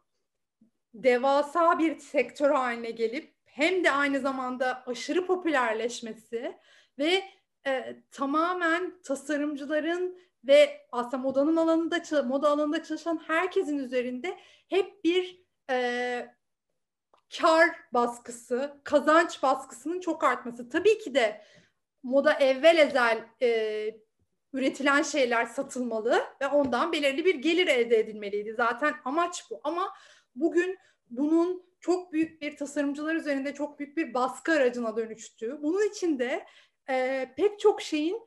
devasa bir sektör haline gelip hem de aynı zamanda aşırı popülerleşmesi ve e, tamamen tasarımcıların ve aslında modanın alanında moda alanında çalışan herkesin üzerinde hep bir e, kar baskısı, kazanç baskısının çok artması. Tabii ki de moda evvel ezel e, üretilen şeyler satılmalı ve ondan belirli bir gelir elde edilmeliydi. Zaten amaç bu. Ama bugün bunun çok büyük bir tasarımcılar üzerinde çok büyük bir baskı aracına dönüştüğü, bunun içinde e, pek çok şeyin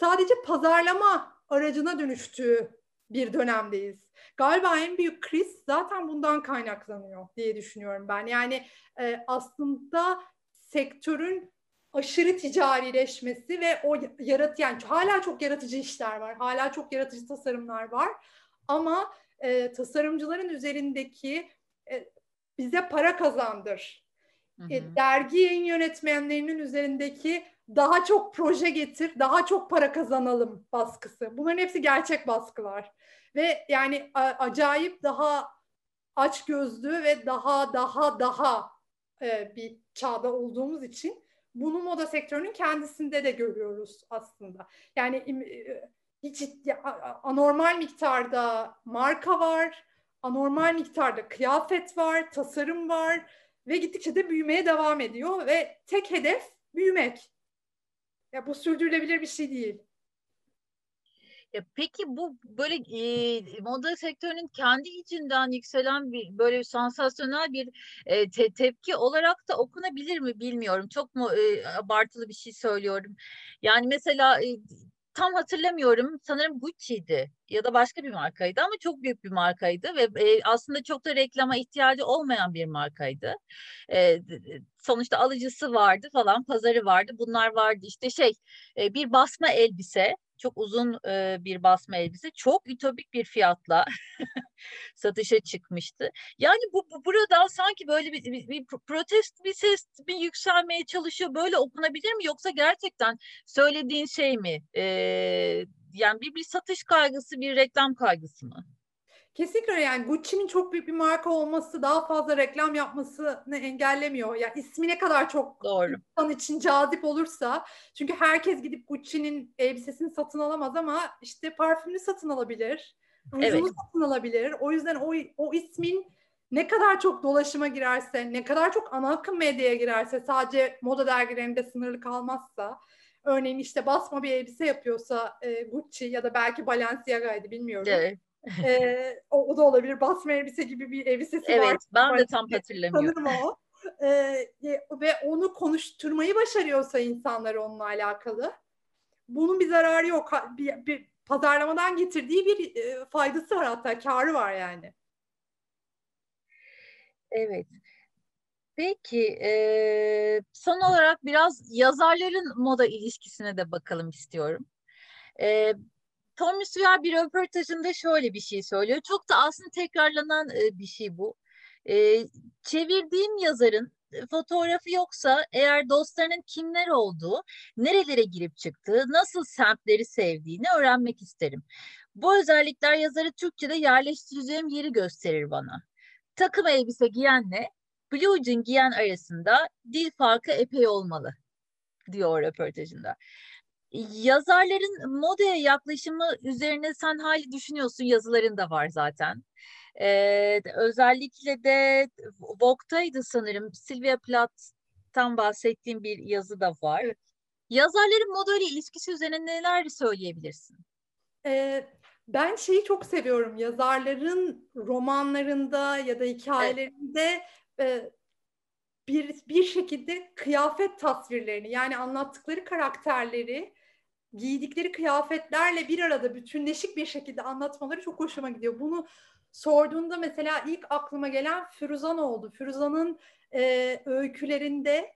sadece pazarlama aracına dönüştüğü bir dönemdeyiz. Galiba en büyük kriz zaten bundan kaynaklanıyor diye düşünüyorum ben. Yani e, aslında sektörün aşırı ticarileşmesi ve o yarat yani hala çok yaratıcı işler var. Hala çok yaratıcı tasarımlar var. Ama e, tasarımcıların üzerindeki e, bize para kazandır. Hı hı. E, dergi yayın yönetmenlerinin üzerindeki daha çok proje getir, daha çok para kazanalım baskısı. Bunların hepsi gerçek baskılar. Ve yani a, acayip daha aç gözlü ve daha daha daha e, bir çağda olduğumuz için bunu moda sektörünün kendisinde de görüyoruz aslında. Yani e, hiç anormal miktarda marka var, anormal miktarda kıyafet var, tasarım var ve gittikçe de büyümeye devam ediyor ve tek hedef büyümek. Ya bu sürdürülebilir bir şey değil. Ya peki bu böyle e, moda sektörünün kendi içinden yükselen bir böyle bir sansasyonel bir e, te, tepki olarak da okunabilir mi bilmiyorum. Çok mu e, abartılı bir şey söylüyorum. Yani mesela e, tam hatırlamıyorum. Sanırım Gucci'ydi ya da başka bir markaydı ama çok büyük bir markaydı ve e, aslında çok da reklama ihtiyacı olmayan bir markaydı. E, sonuçta alıcısı vardı falan pazarı vardı. Bunlar vardı. İşte şey e, bir basma elbise çok uzun e, bir basma elbise çok ütopik bir fiyatla satışa çıkmıştı. Yani bu, bu buradan sanki böyle bir, bir, bir protest bir ses bir yükselmeye çalışıyor. Böyle okunabilir mi yoksa gerçekten söylediğin şey mi? E, yani bir bir satış kaygısı, bir reklam kaygısı mı? Kesinlikle yani Gucci'nin çok büyük bir marka olması daha fazla reklam yapmasını engellemiyor. Yani ismi ne kadar çok Doğru. insan için cazip olursa çünkü herkes gidip Gucci'nin elbisesini satın alamaz ama işte parfümünü satın alabilir. Rujunu evet. satın alabilir. O yüzden o, o ismin ne kadar çok dolaşıma girerse, ne kadar çok ana akım medyaya girerse sadece moda dergilerinde sınırlı kalmazsa örneğin işte basma bir elbise yapıyorsa e, Gucci ya da belki Balenciaga'ydı bilmiyorum. Evet ee, o, o da olabilir. Basma elbise gibi bir elbisesi evet, var. Evet ben de tam hatırlamıyorum. Sanırım o. Ee, ve onu konuşturmayı başarıyorsa insanlar onunla alakalı. Bunun bir zararı yok. Bir, bir pazarlamadan getirdiği bir e, faydası var hatta karı var yani. Evet. Peki e, son olarak biraz yazarların moda ilişkisine de bakalım istiyorum. E, Tommy Sawyer bir röportajında şöyle bir şey söylüyor. Çok da aslında tekrarlanan e, bir şey bu. E, çevirdiğim yazarın e, fotoğrafı yoksa eğer dostlarının kimler olduğu, nerelere girip çıktığı, nasıl semtleri sevdiğini öğrenmek isterim. Bu özellikler yazarı Türkçe'de yerleştireceğim yeri gösterir bana. Takım elbise giyenle blue jean giyen arasında dil farkı epey olmalı diyor röportajında yazarların modaya yaklaşımı üzerine sen hali düşünüyorsun yazıların da var zaten. Ee, özellikle de Vogue'taydı sanırım Sylvia Plath'tan bahsettiğim bir yazı da var. Evet. Yazarların moda ile ilişkisi üzerine neler söyleyebilirsin? Ee, ben şeyi çok seviyorum. Yazarların romanlarında ya da hikayelerinde evet. e, bir bir şekilde kıyafet tasvirlerini yani anlattıkları karakterleri giydikleri kıyafetlerle bir arada bütünleşik bir şekilde anlatmaları çok hoşuma gidiyor. Bunu sorduğunda mesela ilk aklıma gelen Firuzan oldu. Firuzan'ın e, öykülerinde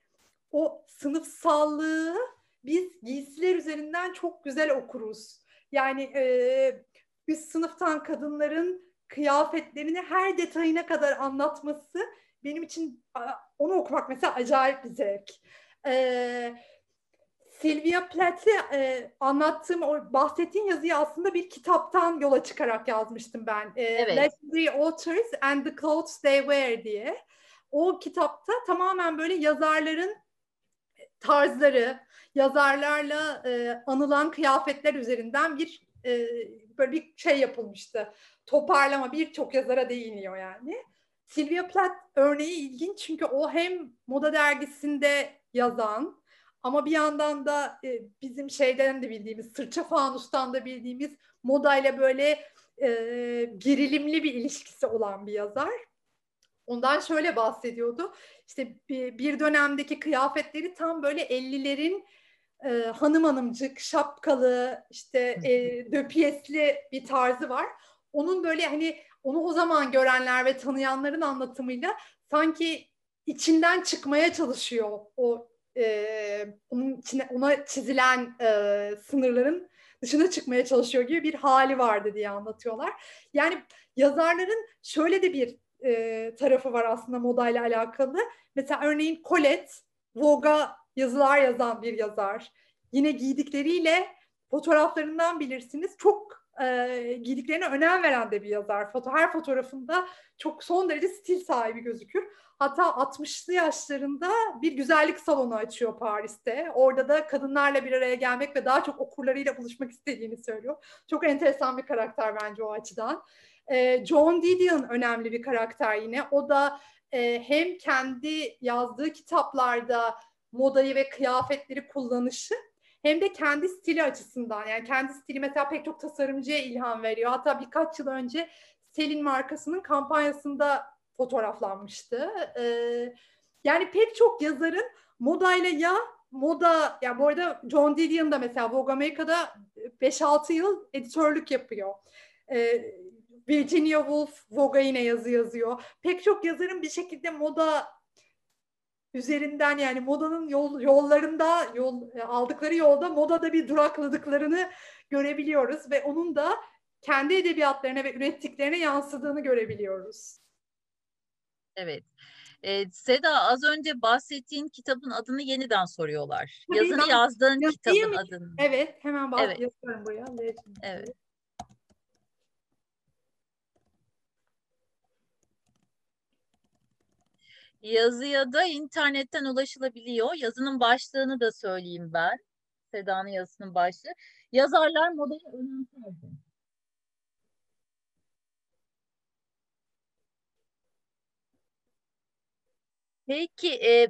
o sınıfsallığı biz giysiler üzerinden çok güzel okuruz. Yani e, üst sınıftan kadınların kıyafetlerini her detayına kadar anlatması benim için onu okumak mesela acayip bir zevk. Ee, Sylvia Plath'i e, anlattığım, o bahsettiğin yazıyı aslında bir kitaptan yola çıkarak yazmıştım ben. E, evet. Legendary Authors and the Clothes They Wear diye. O kitapta tamamen böyle yazarların tarzları, yazarlarla e, anılan kıyafetler üzerinden bir e, böyle bir şey yapılmıştı. Toparlama birçok yazara değiniyor yani. Sylvia Plath örneği ilginç çünkü o hem moda dergisinde yazan ama bir yandan da e, bizim şeyden de bildiğimiz, sırça fanustan da bildiğimiz modayla böyle e, gerilimli bir ilişkisi olan bir yazar. Ondan şöyle bahsediyordu. İşte bir, dönemdeki kıyafetleri tam böyle 50'lerin e, hanım hanımcık, şapkalı, işte e, döpiyesli bir tarzı var. Onun böyle hani onu o zaman görenler ve tanıyanların anlatımıyla sanki içinden çıkmaya çalışıyor o e, onun içine ona çizilen e, sınırların dışına çıkmaya çalışıyor gibi bir hali vardı diye anlatıyorlar. Yani yazarların şöyle de bir e, tarafı var aslında modayla alakalı. Mesela örneğin Colette, Vogue'a yazılar yazan bir yazar. Yine giydikleriyle fotoğraflarından bilirsiniz. Çok e, giydiklerine önem veren de bir yazar. Foto, her fotoğrafında çok son derece stil sahibi gözükür. Hatta 60'lı yaşlarında bir güzellik salonu açıyor Paris'te. Orada da kadınlarla bir araya gelmek ve daha çok okurlarıyla buluşmak istediğini söylüyor. Çok enteresan bir karakter bence o açıdan. E, John Didion önemli bir karakter yine. O da e, hem kendi yazdığı kitaplarda modayı ve kıyafetleri kullanışı hem de kendi stili açısından yani kendi stili mesela pek çok tasarımcıya ilham veriyor. Hatta birkaç yıl önce Selin markasının kampanyasında fotoğraflanmıştı. Ee, yani pek çok yazarın modayla ya moda ya bu arada John Didion da mesela Vogue Amerika'da 5-6 yıl editörlük yapıyor. Ee, Virginia Woolf Vogue'a yine yazı yazıyor. Pek çok yazarın bir şekilde moda üzerinden yani modanın yol, yollarında yol e, aldıkları yolda modada bir durakladıklarını görebiliyoruz ve onun da kendi edebiyatlarına ve ürettiklerine yansıdığını görebiliyoruz. Evet. Ee, Seda az önce bahsettiğin kitabın adını yeniden soruyorlar. Tabii Yazını yazdığın kitabın mi? adını. Evet, hemen evet. buraya. Evet. Yazıya da internetten ulaşılabiliyor. Yazının başlığını da söyleyeyim ben. Seda'nın yazısının başlığı. Yazarlar modayı önemserdi. Peki e,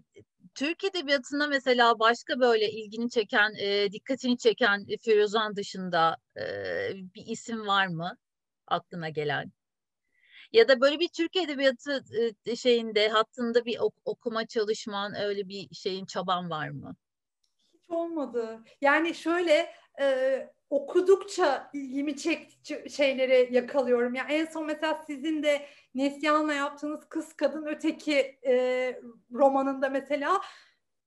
Türk Edebiyatı'nda mesela başka böyle ilgini çeken, e, dikkatini çeken Firuzan dışında e, bir isim var mı aklına gelen? Ya da böyle bir Türk Edebiyatı şeyinde hattında bir ok- okuma çalışman öyle bir şeyin çaban var mı? Hiç olmadı. Yani şöyle e, okudukça ilgimi çek şeyleri yakalıyorum. Yani en son mesela sizin de Neslihan'la yaptığınız Kız Kadın Öteki e, romanında mesela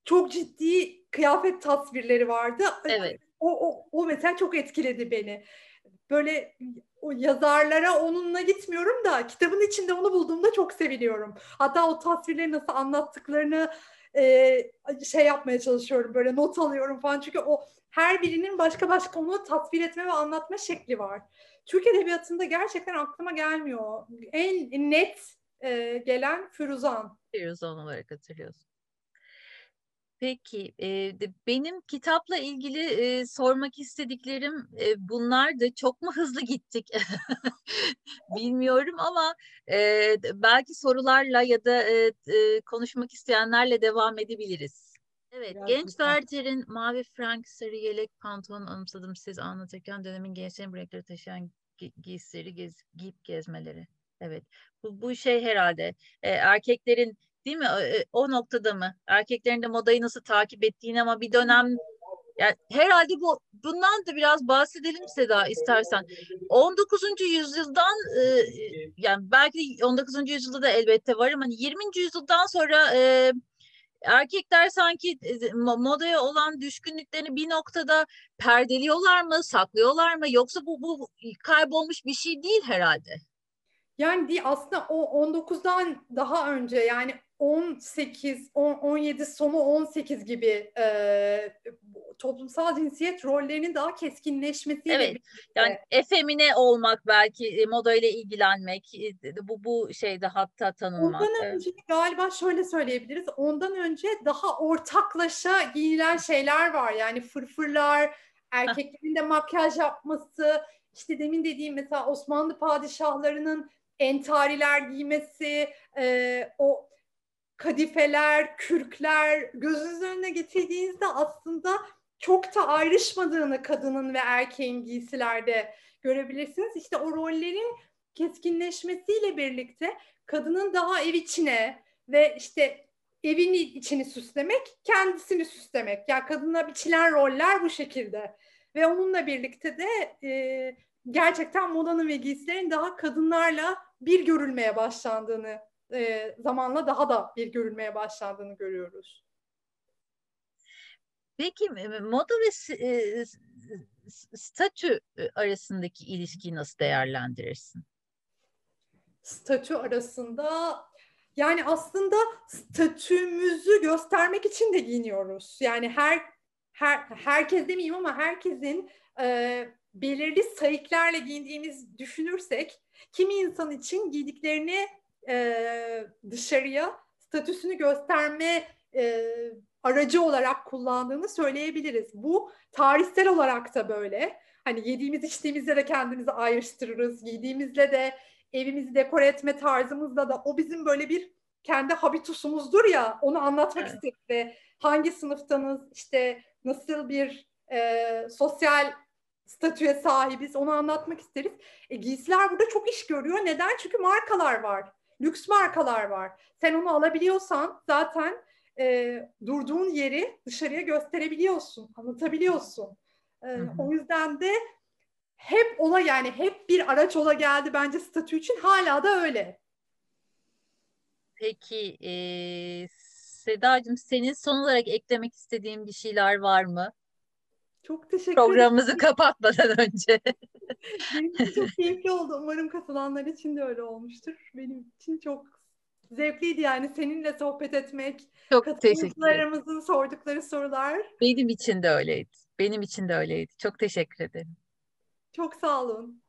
çok ciddi kıyafet tasvirleri vardı. Evet. O, o, o mesela çok etkiledi beni. Böyle o yazarlara onunla gitmiyorum da kitabın içinde onu bulduğumda çok seviniyorum. Hatta o tasvirleri nasıl anlattıklarını e, şey yapmaya çalışıyorum böyle not alıyorum falan çünkü o her birinin başka başka onu tasvir etme ve anlatma şekli var. Türk Edebiyatı'nda gerçekten aklıma gelmiyor. En net e, gelen Firuzan. Firuzan olarak hatırlıyorsun. Peki, e, benim kitapla ilgili e, sormak istediklerim e, bunlar da çok mu hızlı gittik bilmiyorum ama belki sorularla ya da konuşmak isteyenlerle devam edebiliriz. Evet, genç Werther'in mavi frank sarı yelek pantolon anımsadım siz anlatırken dönemin gençlerin bu taşıyan gi giysileri gez, giyip gezmeleri. Evet, bu, bu şey herhalde e, erkeklerin değil mi o noktada mı? Erkeklerin de modayı nasıl takip ettiğini ama bir dönem yani herhalde bu bundan da biraz bahsedelim Seda istersen. 19. yüzyıldan e, yani belki 19. yüzyılda da elbette var ama 20. Hani yüzyıldan sonra e, erkekler sanki modaya olan düşkünlüklerini bir noktada perdeliyorlar mı, saklıyorlar mı yoksa bu bu kaybolmuş bir şey değil herhalde. Yani aslında o 19'dan daha önce yani 18, 10, 17 sonu 18 gibi e, toplumsal cinsiyet rollerinin daha keskinleşmesiyle evet. Yani efemine olmak belki e, moda ile ilgilenmek e, bu bu şeyde hatta tanınmak. Ondan önce evet. galiba şöyle söyleyebiliriz. Ondan önce daha ortaklaşa giyilen şeyler var. Yani fırfırlar, erkeklerin de makyaj yapması, işte demin dediğim mesela Osmanlı padişahlarının entariler giymesi, e, o kadifeler, kürkler gözünüz önüne getirdiğinizde aslında çok da ayrışmadığını kadının ve erkeğin giysilerde görebilirsiniz. İşte o rollerin keskinleşmesiyle birlikte kadının daha ev içine ve işte evin içini süslemek, kendisini süslemek. Yani kadına biçilen roller bu şekilde. Ve onunla birlikte de e, gerçekten modanın ve giysilerin daha kadınlarla bir görülmeye başlandığını e, zamanla daha da bir görülmeye başlandığını görüyoruz. Peki moda ve e, statü arasındaki ilişkiyi nasıl değerlendirirsin? Statü arasında yani aslında statümüzü göstermek için de giyiniyoruz. Yani her her herkes demeyeyim ama herkesin e, belirli sayıklarla giyindiğimiz düşünürsek kimi insan için giydiklerini e, dışarıya statüsünü gösterme e, aracı olarak kullandığını söyleyebiliriz. Bu tarihsel olarak da böyle. Hani yediğimiz içtiğimizde de kendimizi ayrıştırırız. Giydiğimizle de evimizi dekore etme tarzımızda da o bizim böyle bir kendi habitusumuzdur ya onu anlatmak evet. istedik ve hangi sınıftanız işte nasıl bir e, sosyal statüye sahibiz onu anlatmak isteriz. E, giysiler burada çok iş görüyor. Neden? Çünkü markalar var. Lüks markalar var. Sen onu alabiliyorsan zaten e, durduğun yeri dışarıya gösterebiliyorsun, anlatabiliyorsun. E, o yüzden de hep ola yani hep bir araç ola geldi bence statü için hala da öyle. Peki e, Sedacığım senin son olarak eklemek istediğin bir şeyler var mı? Çok teşekkür ederim. Programımızı kapatmadan önce. Benim için çok keyifli oldu. Umarım katılanlar için de öyle olmuştur. Benim için çok zevkliydi yani seninle sohbet etmek. Çok teşekkür sordukları sorular. Benim için de öyleydi. Benim için de öyleydi. Çok teşekkür ederim. Çok sağ olun.